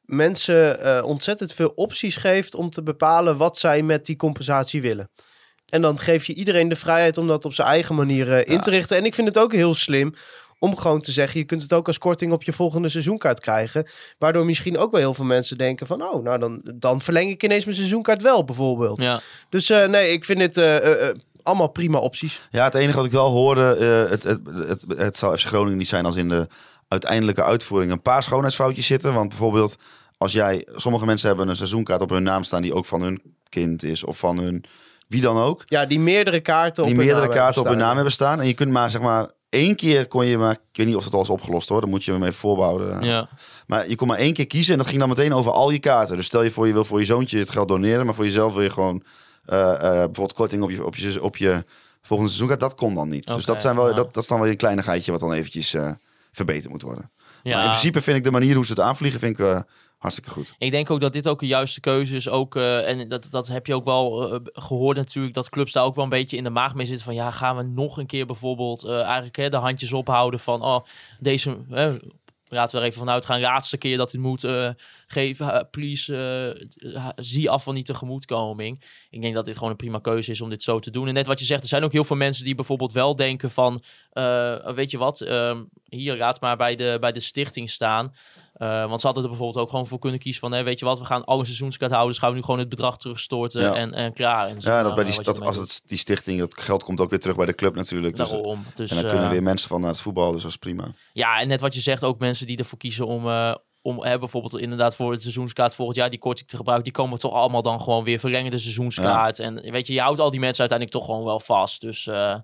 mensen eh, ontzettend veel opties geeft om te bepalen wat zij met die compensatie willen. En dan geef je iedereen de vrijheid om dat op zijn eigen manier in te richten. En ik vind het ook heel slim om gewoon te zeggen, je kunt het ook als korting op je volgende seizoenkaart krijgen. Waardoor misschien ook wel heel veel mensen denken van, oh, nou dan, dan verleng ik ineens mijn seizoenkaart wel bijvoorbeeld. Ja, Dus eh, nee, ik vind dit eh, eh, allemaal prima opties. Ja, het enige wat ik wel hoorde, eh, het, het, het, het zou FC Groningen niet zijn als in de uiteindelijke uitvoering een paar schoonheidsfoutjes zitten. Want bijvoorbeeld, als jij, sommige mensen hebben een seizoenkaart op hun naam staan die ook van hun kind is of van hun wie dan ook. Ja, die meerdere kaarten op die hun meerdere naam kaarten op hun naam hebben staan. En je kunt maar zeg maar één keer kon je maar, ik weet niet of het al is opgelost hoor, dan moet je hem even voorbouwen. Ja. Maar je kon maar één keer kiezen en dat ging dan meteen over al je kaarten. Dus stel je voor je wil voor je zoontje het geld doneren, maar voor jezelf wil je gewoon eh, eh, bijvoorbeeld korting op je, op, je, op je volgende seizoen. Dat kon dan niet. dus dat, zijn wel, ja. dat, dat is dan wel een kleinigheidje wat dan eventjes eh, verbeterd moet worden. Ja. Maar in principe vind ik de manier hoe ze het aanvliegen vind ik, hartstikke goed. Ik denk ook dat dit ook een juiste keuze is. Ook, eh, en dat, dat heb je ook wel eh, gehoord natuurlijk. Dat clubs daar ook wel een beetje in de maag mee zitten. Van ja, gaan we nog een keer bijvoorbeeld eh, eigenlijk hè, de handjes ophouden van... Oh, deze... Laten we er even vanuit gaan. Laatste keer dat dit moet geven. please, zie af van die tegemoetkoming. Ik denk dat dit gewoon een prima keuze is om dit zo te doen. En net wat je zegt, er zijn ook heel veel mensen die bijvoorbeeld wel denken van... weet je wat, ehm, hier laat maar bij de, bij de stichting staan. Eh, want ze hadden er bijvoorbeeld ook gewoon voor kunnen kiezen van... Weet je wat, we gaan alle seizoenskaarthouders... gaan we nu gewoon het bedrag terugstorten Ja. en, en klaar. En Ja, dat bij die, dat, als het, die stichting, dat geld komt ook weer terug bij de club natuurlijk. Dus, Daarom. Dus, en dan kunnen eh, weer mensen van naar het voetbal, dus dat is prima. Ja, en net wat je zegt, ook mensen die ervoor kiezen om, eh, om hè, bijvoorbeeld inderdaad voor het seizoenskaart volgend jaar die korting te gebruiken, die komen toch allemaal dan gewoon weer verlengen de seizoenskaart. En weet je, je houdt al die mensen uiteindelijk toch gewoon wel vast. Dus eh,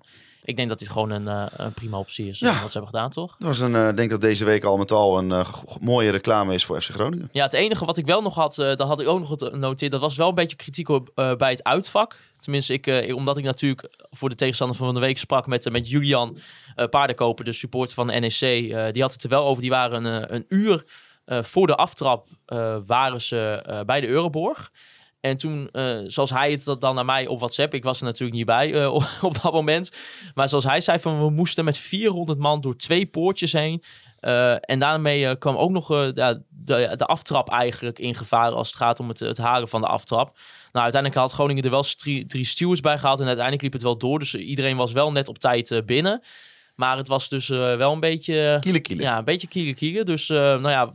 ik denk dat dit gewoon een, eh, een prima optie is. Ja. Wat ze hebben gedaan, toch? Dat was een, eh, denk dat deze week al met al een eh, mooie reclame is voor FC Groningen. Ja, het enige wat ik wel nog had, dat had ik ook nog genoteerd, dat was wel een beetje kritiek op, bij het uitvak. Tenminste, ik, omdat ik natuurlijk voor de tegenstander van de week sprak met, met Julian Paardenkoper, de supporter van de NEC. die had het er wel over. Die waren een, een uur voor de aftrap waren ze bij de Euroborg. En toen, eh, zoals hij het dat dan naar mij op WhatsApp, ik was er natuurlijk niet bij eh, op, op dat moment. Maar zoals hij zei, van we moesten met 400 man door twee poortjes heen. Eh, en daarmee kwam ook nog de, de aftrap eigenlijk in gevaar als het gaat om het, het halen van de aftrap. Nou, uiteindelijk had Groningen er wel drie, drie stewards bij gehaald en uiteindelijk liep het wel door. Dus iedereen was wel net op tijd binnen. Maar het was dus wel een beetje... Kiele kiele. Ja, een beetje kieren. Dus nou ja,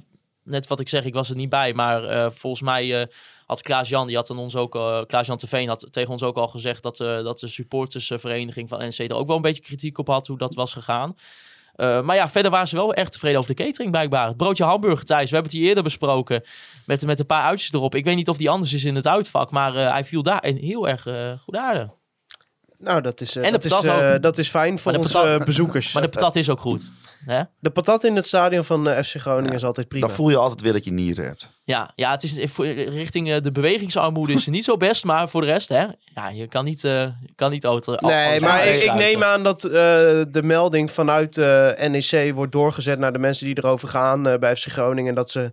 net wat ik zeg, ik was er niet bij. Maar eh, volgens mij eh, had Klaas-Jan, die had aan ons ook, eh Klaas-Jan Teveen had tegen ons ook al gezegd dat, dat de supportersvereniging van NC er ook wel een beetje kritiek op had hoe dat was gegaan. Maar ja, verder waren ze wel erg tevreden over de catering blijkbaar. Het broodje hamburger thuis, we hebben het hier eerder besproken. Met, met een paar uitjes erop. Ik weet niet of die anders is in het uitvak, maar hij viel daar heel erg goed aardig. Nou, dat is, eh, En dat, is, eh, ook. dat is fijn voor onze patat- eh, bezoekers. Maar de patat is ook goed. Hè? De patat in het stadion van FC Groningen is altijd prima. Dan voel je altijd weer dat je nieren hebt. Ja, ja, het is richting de bewegingsarmoede is het niet zo best, maar voor de rest, hè, ja, je kan niet, eh, je kan niet auto. Nee, maar ik, ik neem aan dat eh, de melding vanuit eh NEC wordt doorgezet naar de mensen die erover gaan bij FC Groningen. En dat ze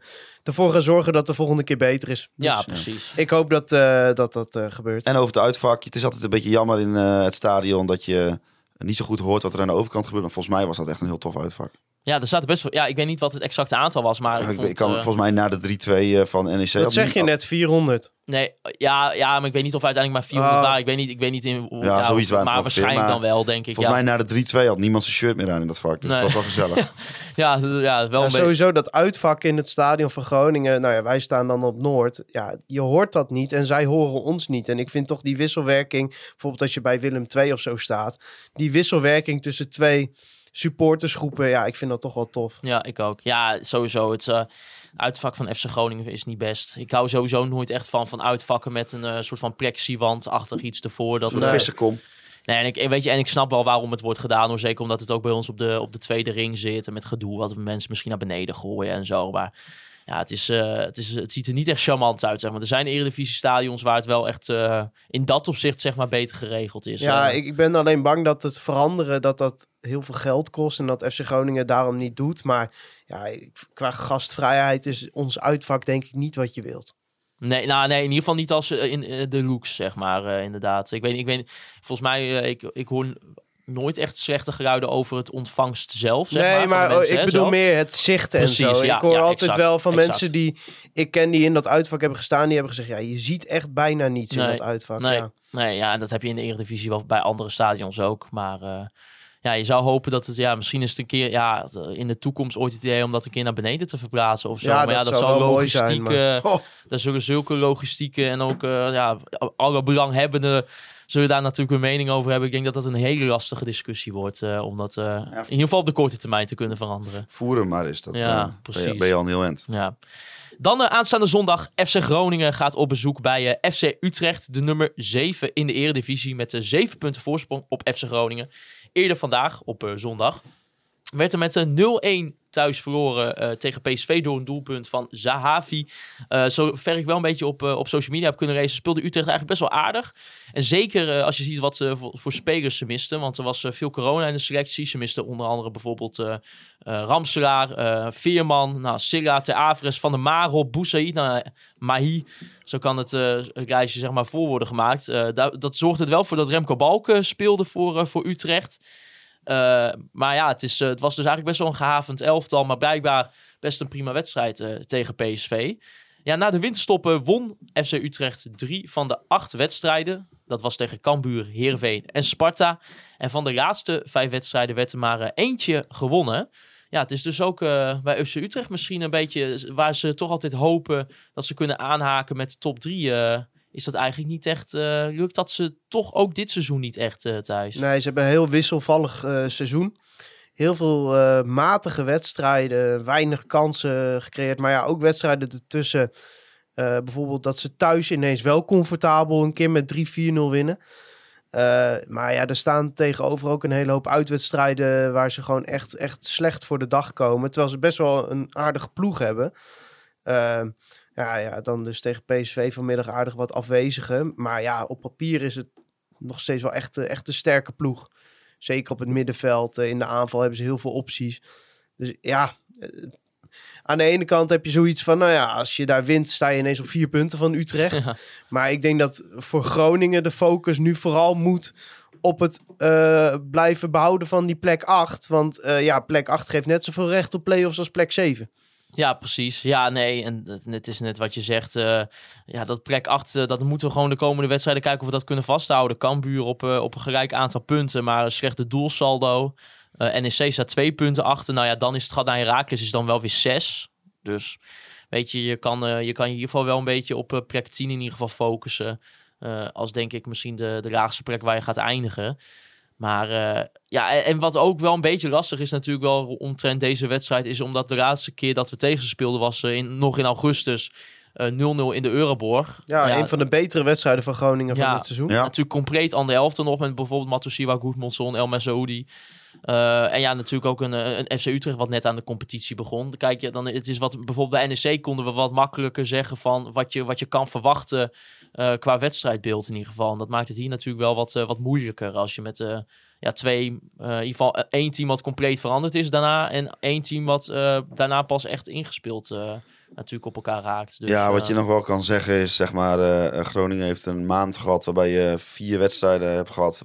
ervoor gaan zorgen dat de volgende keer beter is. Dus Ja, precies. ik hoop dat eh, dat, dat eh, gebeurt. En over het uitvak, het is altijd een beetje jammer in eh, het stadion dat je niet zo goed hoort wat er aan de overkant gebeurt. Maar volgens mij was dat echt een heel tof uitvak. Ja, er staat best wel. Ja, ik weet niet wat het exacte aantal was, maar ik, ik, vond, ik kan eh, volgens mij na de 3-2 eh, van NEC... dat zeg je net, 400. nee, ja, ja, maar ik weet niet of uiteindelijk maar 400 Oh. waren. Ik weet niet, ik weet niet in hoe. Ja, zoiets waren maar waarschijnlijk maar dan wel, denk ik. Volgens Ja, mij na de 3-2 had niemand zijn shirt meer aan in dat vak. Dus Nee. het was wel gezellig. ja, ja, wel Ja, een beetje. sowieso dat uitvak in het stadion van Groningen. Nou ja, wij staan dan op Noord. Ja, je hoort dat niet en zij horen ons niet. En ik vind toch die wisselwerking, bijvoorbeeld als je bij Willem II of zo staat, die wisselwerking tussen twee supportersgroepen, ja, ik vind dat toch wel tof. Ja, ik ook. Ja, sowieso. Het eh, uitvak van FC Groningen is niet best. Ik hou sowieso nooit echt van, van uitvakken met een eh, soort van plexiwand achter iets ervoor. Dat, de eh, vissenkom. Nee, en ik, weet je, en ik snap wel waarom het wordt gedaan. Hoor. Zeker omdat het ook bij ons op de, op de tweede ring zit. En met gedoe wat mensen misschien naar beneden gooien en zo. Maar ja, het, is, eh, het, is, het ziet er niet echt charmant uit. Zeg maar. Er zijn eredivisie stadions waar het wel echt eh, in dat opzicht zeg maar, beter geregeld is. Ja, Eh, ik, ik ben alleen bang dat het veranderen, dat dat heel veel geld kost en dat FC Groningen daarom niet doet. Maar ja, ik- qua gastvrijheid is ons uitvak denk ik niet wat je wilt. Nee, nou, nee, in ieder geval niet als in de looks, zeg maar, inderdaad. Ik weet, ik weet, volgens mij, ik, ik hoor nooit echt slechte geluiden over het ontvangst zelf, zeg nee, maar. de mensen, ik hè, bedoel zo. meer het zicht en Precies, zo. ja, ik hoor ja, altijd exact, wel van exact. mensen die ik ken die in dat uitvak hebben gestaan, die hebben gezegd, ja, je ziet echt bijna niets in dat uitvak. Nee, Ja. nee, ja, en dat heb je in de Eredivisie wel bij andere stadions ook. Maar eh, ja, je zou hopen dat het, ja, misschien is het een keer, ja, in de toekomst ooit het idee om dat een keer naar beneden te verplaatsen of zo. Ja, maar ja, dat dat zou mooi zijn, maar- eh, Oh. daar zullen zulke logistieke en ook, eh, ja, alle belanghebbenden zullen daar natuurlijk een mening over hebben. Ik denk dat dat een hele lastige discussie wordt, eh, om dat eh, in ieder geval op de korte termijn te kunnen veranderen. Voeren maar is dat. Ja, eh, ben, je, precies. ben je al een heel eind. Ja. Dan eh, aanstaande zondag, FC Groningen gaat op bezoek bij FC Utrecht, de nummer 7 in de eredivisie, met de 7 punten voorsprong op FC Groningen. Eerder vandaag, op zondag, werd er met een 0-1 thuis verloren eh, tegen PSV door een doelpunt van Zahavi. Eh zover ik wel een beetje op, eh, op social media heb kunnen lezen, speelde Utrecht eigenlijk best wel aardig. En zeker als je ziet wat ze voor, spelers ze misten. Want er was veel corona in de selectie. Ze misten onder andere bijvoorbeeld Ramselaar, Veerman, nou, Silla, Ter Averes, Van der Marel, Boussaïd, nou, Mahi. Zo kan het eh lijstje zeg maar voor worden gemaakt. Dat, zorgde er wel voor dat Remco Balken speelde voor, voor Utrecht. Eh, maar ja, het, is, eh, het was dus eigenlijk best wel een gehavend elftal. Maar blijkbaar best een prima wedstrijd eh, tegen PSV. Ja, na de winterstoppen won FC Utrecht drie van de acht wedstrijden. Dat was tegen Cambuur, Heerenveen en Sparta. En van de laatste vijf wedstrijden werd er maar eentje gewonnen. Ja, het is dus ook bij FC Utrecht misschien een beetje waar ze toch altijd hopen dat ze kunnen aanhaken met de top drie. Is dat eigenlijk niet echt, eh, lukt dat ze toch ook dit seizoen niet echt eh thuis? Nee, ze hebben een heel wisselvallig eh, seizoen. Heel veel matige wedstrijden, weinig kansen gecreëerd. Maar ja, ook wedstrijden ertussen. Bijvoorbeeld dat ze thuis ineens wel comfortabel een keer met 3-4-0 winnen. Maar ja, er staan tegenover ook een hele hoop uitwedstrijden waar ze gewoon echt, echt slecht voor de dag komen. Terwijl ze best wel een aardige ploeg hebben. Ja, ja, dan dus tegen PSV vanmiddag aardig wat afwezigen. Maar ja, op papier is het nog steeds wel echt, eh, echt een sterke ploeg. Zeker op het middenveld. eh, in de aanval hebben ze heel veel opties. Dus ja, eh, aan de ene kant heb je zoiets van... Nou ja, als je daar wint, sta je ineens op vier punten van Utrecht. Ja. Maar ik denk dat voor Groningen de focus nu vooral moet op het blijven behouden van die plek 8. Want ja, plek 8 geeft net zoveel recht op play-offs als plek 7. Ja, precies. Ja, nee. En het, is net wat je zegt. eh, ja, dat plek 8, eh, dat moeten we gewoon de komende wedstrijden kijken of we dat kunnen vasthouden. Cambuur op, eh, op een gelijk aantal punten, maar een slechte doelsaldo. NEC staat twee punten achter. Nou ja, dan is het gat naar Herakles is dan wel weer zes. Dus weet je, je kan, je kan in ieder geval wel een beetje op plek 10 in ieder geval focussen. Als denk ik misschien de, de laagste plek waar je gaat eindigen. Maar eh, ja, en, wat ook wel een beetje lastig is natuurlijk wel omtrent deze wedstrijd... is omdat de laatste keer dat we tegen ze speelden was eh, in, nog in augustus eh, 0-0 in de Euroborg. Ja, een van de betere wedstrijden van Groningen Ja. van dit seizoen. Ja. Natuurlijk compleet andere elftal nog met bijvoorbeeld Matusiwa, Goedmondson, El Mazoudi. Eh, en ja, natuurlijk ook een, eh, een FC Utrecht wat net aan de competitie begon. Kijk, je, dan, het is wat, bijvoorbeeld bij NEC konden we wat makkelijker zeggen van wat je, wat je kan verwachten eh, qua wedstrijdbeeld in ieder geval. En dat maakt het hier natuurlijk wel wat, eh, wat moeilijker als je met eh, ja, twee, in ieder geval één team wat compleet veranderd is daarna en één team wat daarna pas echt ingespeeld natuurlijk op elkaar raakt. Dus, ja, wat je nog wel kan zeggen is, zeg maar, Groningen heeft een maand gehad waarbij je vier wedstrijden hebt gehad.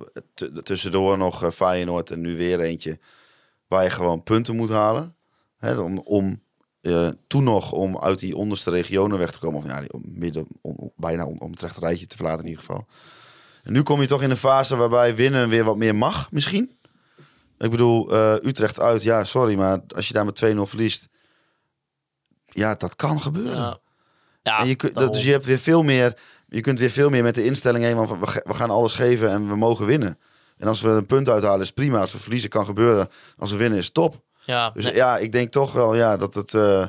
Tussendoor nog Feyenoord en nu weer eentje waar je gewoon punten moet halen. Hè, om om eh, toen nog om uit die onderste regionen weg te komen. Of ja, die midden, om, bijna om, om het rechte rijtje te verlaten in ieder geval. En nu kom je toch in een fase waarbij winnen weer wat meer mag, misschien. Ik bedoel, eh, Utrecht uit, ja, sorry, maar als je daar met 2-0 verliest... Ja, dat kan gebeuren. ja. Ja, En je daarom. dus je hebt weer veel meer. Je kunt weer veel meer met de instelling heen van we, we gaan alles geven en we mogen winnen. En als we een punt uithalen is prima. Als we verliezen kan gebeuren. Als we winnen is top. Ja, Dus nee. ja, ik denk toch wel ja, dat, het, eh,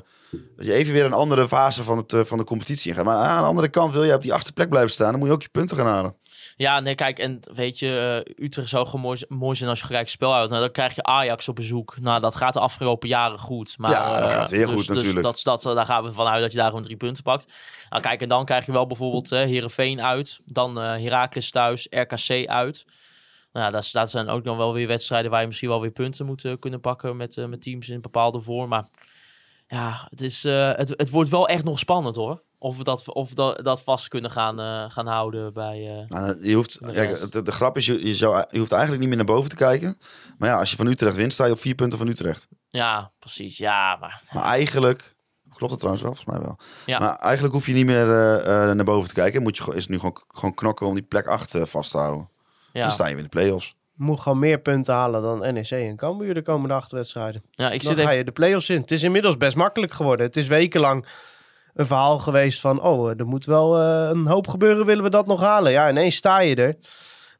dat je even weer een andere fase van, het, eh, van de competitie ingaat. Maar aan de andere kant wil je op die achtste plek blijven staan. Dan moet je ook je punten gaan halen. Ja, nee, kijk, en weet je, eh, Utrecht zou gewoon mooi, mooi zijn als je gelijk spel houdt. Nou, dan krijg je Ajax op bezoek. Nou, dat gaat de afgelopen jaren goed. Maar, Ja, dat gaat weer dus- goed dus natuurlijk. Dat, is dat, daar gaan we vanuit dat je daar gewoon drie punten pakt. Nou, kijk, en dan krijg je wel bijvoorbeeld eh Heerenveen uit. Dan eh Heracles thuis, RKC uit. Nou, ja, dat, dat zijn ook dan wel weer wedstrijden waar je misschien wel weer punten moet eh, kunnen pakken met, eh, met teams in bepaalde vorm. Maar ja, het, is, eh, het, het wordt wel echt nog spannend hoor. Of we dat, of dat, dat vast kunnen gaan, gaan houden bij... Nou, je hoeft, De kijk, de, de grap is, je, je, zou, je hoeft eigenlijk niet meer naar boven te kijken. Maar ja, als je van Utrecht wint, sta je op vier punten van Utrecht. ja, precies. Ja, maar Maar eigenlijk, klopt dat trouwens wel, volgens mij wel. Ja. Maar eigenlijk hoef je niet meer naar boven te kijken. Moet je, is het nu gewoon, gewoon knokken om die plek 8 vast te houden. Ja. Dan sta je weer in de play-offs. moet gewoon meer punten halen dan NEC en Cambuur de komende acht wedstrijden. Ja, ik Dan zit ga even... je de play-offs in. Het is inmiddels best makkelijk geworden. Het is wekenlang een verhaal geweest van... oh, er moet wel eh, een hoop gebeuren, willen we dat nog halen? Ja, ineens sta je er.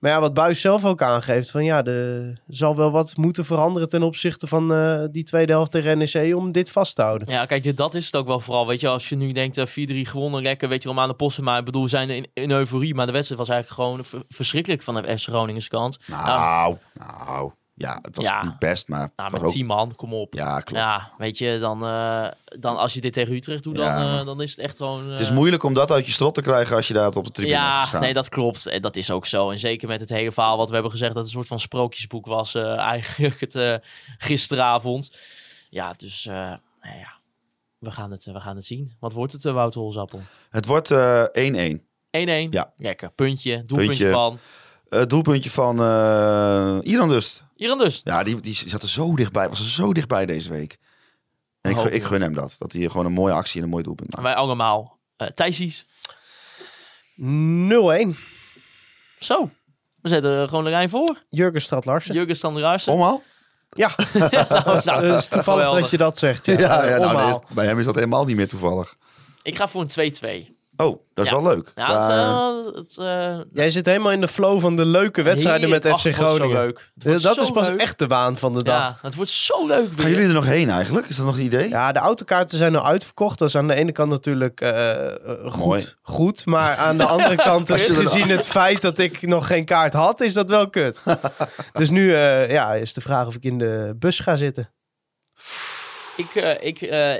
Maar ja, wat Buis zelf ook aangeeft... van ja, er zal wel wat moeten veranderen... ten opzichte van eh, die tweede helft tegen NEC... om dit vast te houden. Ja, kijk, dit, dat is het ook wel vooral. Weet je, als je nu denkt eh, 4-3 gewonnen, lekker, weet je, om aan de posten. Maar ik bedoel, we zijn in, in euforie. Maar de wedstrijd was eigenlijk gewoon verschrikkelijk van de FC Groningen's kant. Nou, nou, ja, het was Ja. niet best, maar Nou, met ook... 10 man, kom op. Ja, klopt. Ja, weet je, dan, eh, dan als je dit tegen Utrecht doet, dan, eh, dan is het echt gewoon... Het is eh, moeilijk om dat uit je strot te krijgen als je daar op de tribune hebt Ja, nee, dat klopt. En dat is ook zo. En zeker met het hele verhaal wat we hebben gezegd... dat het een soort van sprookjesboek was eigenlijk het gisteravond. Ja, dus nou ja, we gaan, het, we gaan het zien. Wat wordt het, Wouter Holzappel? 1-1. Het wordt eh, 1-1. Ja. Lekker. Puntje. Doelpuntje Puntje. van... Het doelpuntje van eh Iran dus. Hier en dus. Ja, die, die zat er zo dichtbij. Was er zo dichtbij deze week. En ik, ik gun hem dat. Dat hij gewoon een mooie actie en een mooi doelpunt maakt. Wij allemaal. eh Thijsies. 0-1. Zo. We zetten er gewoon de lijn voor. Jurgen Stad Larsen. Jurgen Standeraarsen. Omhaal? Ja, Nou, nou, het is toevallig geweldig. dat je dat zegt. Ja, Ja, ja, nou, nee, bij hem is dat helemaal niet meer toevallig. Ik ga voor een 2-2. Oh, dat is Ja. wel leuk. Ja, het, is, eh, het, eh, Jij zit helemaal in de flow van de leuke wedstrijden met. FC Ach, het wordt zo Groningen. leuk. Het wordt Dat zo is pas leuk. echt de waan van de dag. Ja, het wordt zo leuk weer. Gaan jullie er nog heen eigenlijk? Is dat nog een idee? Ja, de autokaarten zijn al uitverkocht. Dat is aan de ene kant natuurlijk eh, eh, Mooi. goed, goed. Maar aan de andere kant, Als je er- gezien het feit dat ik nog geen kaart had, is dat wel kut. dus nu eh, ja, is de vraag of ik in de bus ga zitten. Ik, eh, ik, eh,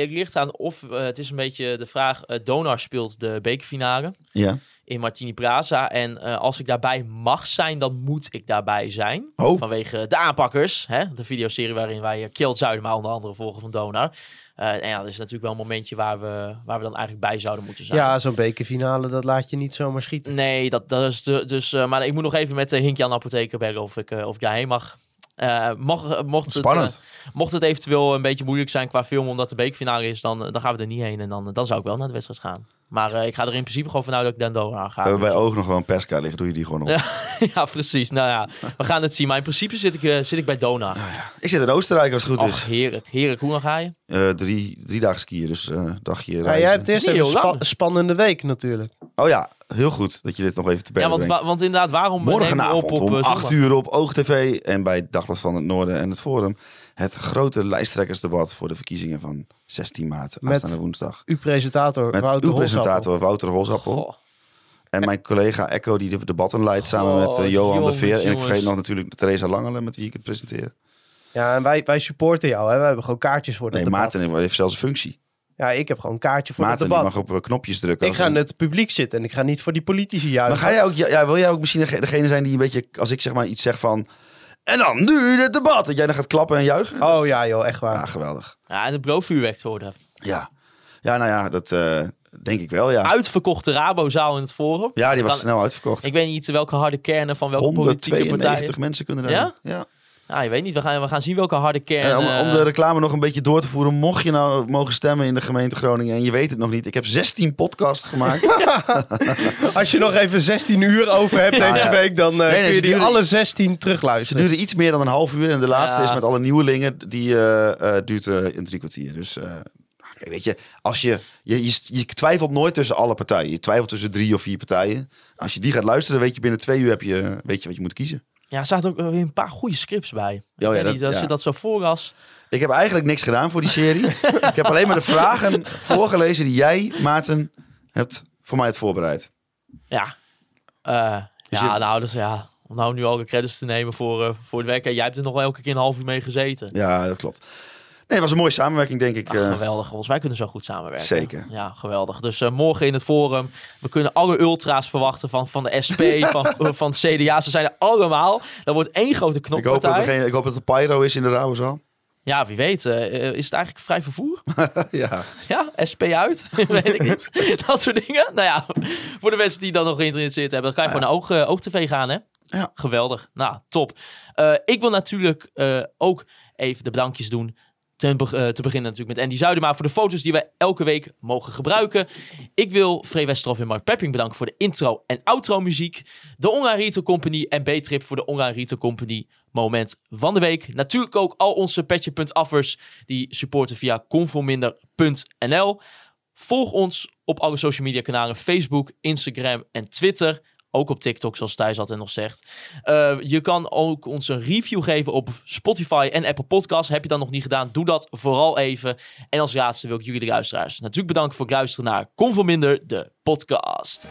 het ligt aan of eh, het is een beetje de vraag. eh Donar speelt de bekerfinale Ja. in Martini Plaza. En eh, als ik daarbij mag zijn, dan moet ik daarbij zijn. Oh. Vanwege de aanpakkers. Hè? De videoserie waarin wij Kjeld Zuidema onder andere volgen van Donar. Eh, en ja, dat is natuurlijk wel een momentje waar we, waar we dan eigenlijk bij zouden moeten zijn. Ja, zo'n bekerfinale, dat laat je niet zomaar schieten. Nee, dat, dat is de, dus. eh, maar ik moet nog even met de Hinkje aan de apotheker bellen of ik, of ik daarheen mag. Eh, mag, mocht, het, eh, mocht het eventueel een beetje moeilijk zijn qua film, omdat de bekerfinale is, dan, eh, dan gaan we er niet heen. En dan, dan zou ik wel naar de wedstrijd gaan. Maar eh, ik ga er in principe gewoon vanuit dat ik Den Donar ga. We hebben bij oog nog wel een perska liggen. Doe je die gewoon op. Ja. ja, precies. Nou ja, we gaan het zien. Maar in principe zit ik, eh, zit ik bij Donar. Ik zit in Oostenrijk als het goed Och, is. heerlijk. Heerlijk. Hoe lang ga je? Eh, drie, drie dagen skiën, dus eh dagje Ja, reizen. jij hebt eerst een spa- spannende week natuurlijk. Oh ja, heel goed dat je dit nog even te Ja, berden want, brengt. wa- want inderdaad, waarom Morgenavond op op om 8 zondag? uur op OogTV en bij Dagblad van het Noorden en het Forum. Het grote lijsttrekkersdebat voor de verkiezingen van 16 maart, aanstaande woensdag. Uw presentator, Met Wouter uw presentator. Wouter Holzappel. Goh. En mijn collega Echo die de debatten leidt samen Oh, met eh, Johan jongens, de Veer. En ik jongens. vergeet nog natuurlijk Theresa Langelen met wie ik het presenteer. Ja, en wij, wij supporten jou. Hè? We hebben gewoon kaartjes voor Nee, het debat. Maarten heeft zelfs een functie. Ja, ik heb gewoon een kaartje voor Maarten het debat. mag op eh, knopjes drukken. Ik ga in het publiek zitten en ik ga niet voor die politici juichen. Maar ga jij ook, ja, wil jij ook misschien dege- degene zijn die een beetje, als ik zeg maar iets zeg van... En dan nu het debat. Dat jij dan gaat klappen en juichen? Oh ja joh, echt waar. Ja, geweldig. Ja, en het bloofvuurwerk worden. Ja. Ja, nou ja, dat eh, denk ik wel, ja. Uitverkochte Rabozaal in het Forum. Ja, die was Dan- snel uitverkocht. Ik weet niet welke harde kernen van welke politieke 192 partijen. mensen kunnen daar. Ja? ja. Ja, je weet niet. We gaan, we gaan zien welke harde En kernen... om, om de reclame nog een beetje door te voeren, mocht je nou mogen stemmen in de gemeente Groningen en je weet het nog niet, ik heb 16 podcasts gemaakt. Als je nog even 16 uur over hebt deze ja. week, dan eh, nee, kun je ze die alle 16 Ze terugluisteren. duurde iets meer dan een half uur en de laatste Ja. is met alle nieuwelingen, die eh, eh, duurt eh, een drie kwartier. Dus eh, kijk, weet je, als je, je, je, je twijfelt nooit tussen alle partijen. Je twijfelt tussen drie of vier partijen. Als je die gaat luisteren, weet je binnen twee uur heb je, weet je wat je moet kiezen. Ja, er zaten ook weer een paar goede scripts bij. Ik ja, weet dat- niet, als ja. je dat zo voorlas... Ik heb eigenlijk niks gedaan voor die serie. ik heb alleen maar de vragen voorgelezen die jij, Maarten, hebt voor mij het voorbereid. Ja. Eh, Dus ja, je- nou, dus ja... Om nou nu al de credits te nemen voor, eh, voor het werk. En jij hebt er nog wel elke keer een half uur mee gezeten. Ja, dat klopt. Nee, het was een mooie samenwerking, denk ik. Ach, eh. geweldig, Ros. Wij kunnen zo goed samenwerken. Zeker. Ja, geweldig. Dus eh, morgen in het forum. We kunnen alle ultra's verwachten van, van de SP, van, van CDA. Ze zijn er allemaal. Dat wordt één grote ik, hoop dat er geen, ik hoop dat er Pyro is in de Rabozaal. Ja, wie weet. eh, is het eigenlijk vrij vervoer? ja. Ja, SP uit? weet ik niet. Dat soort dingen. Nou ja, voor de mensen die dan nog geïnteresseerd hebben, dan kan je gewoon naar Oog, OogTV gaan, hè? Ja. Geweldig. Nou, top. Ik wil natuurlijk ook even de bedankjes doen. Eh, te beginnen natuurlijk met Andy Zuidema voor de foto's die we elke week mogen gebruiken. Ik wil Free Westerhof en Mark Pepping bedanken voor de intro en outro muziek. De Online Retail Company en B-Trip voor de Online Retail Company moment van de week. Natuurlijk ook al onze petje.affers die supporten via conforminder.nl. Volg ons op alle social media kanalen Facebook, Instagram en Twitter. Ook op TikTok, zoals Thijs altijd nog zegt. Uh, je kan ook ons een review geven op Spotify en Apple Podcasts. Heb je dat nog niet gedaan? Doe dat vooral even. En als laatste wil ik jullie de luisteraars natuurlijk bedanken voor het luisteren naar Conforminder, de podcast.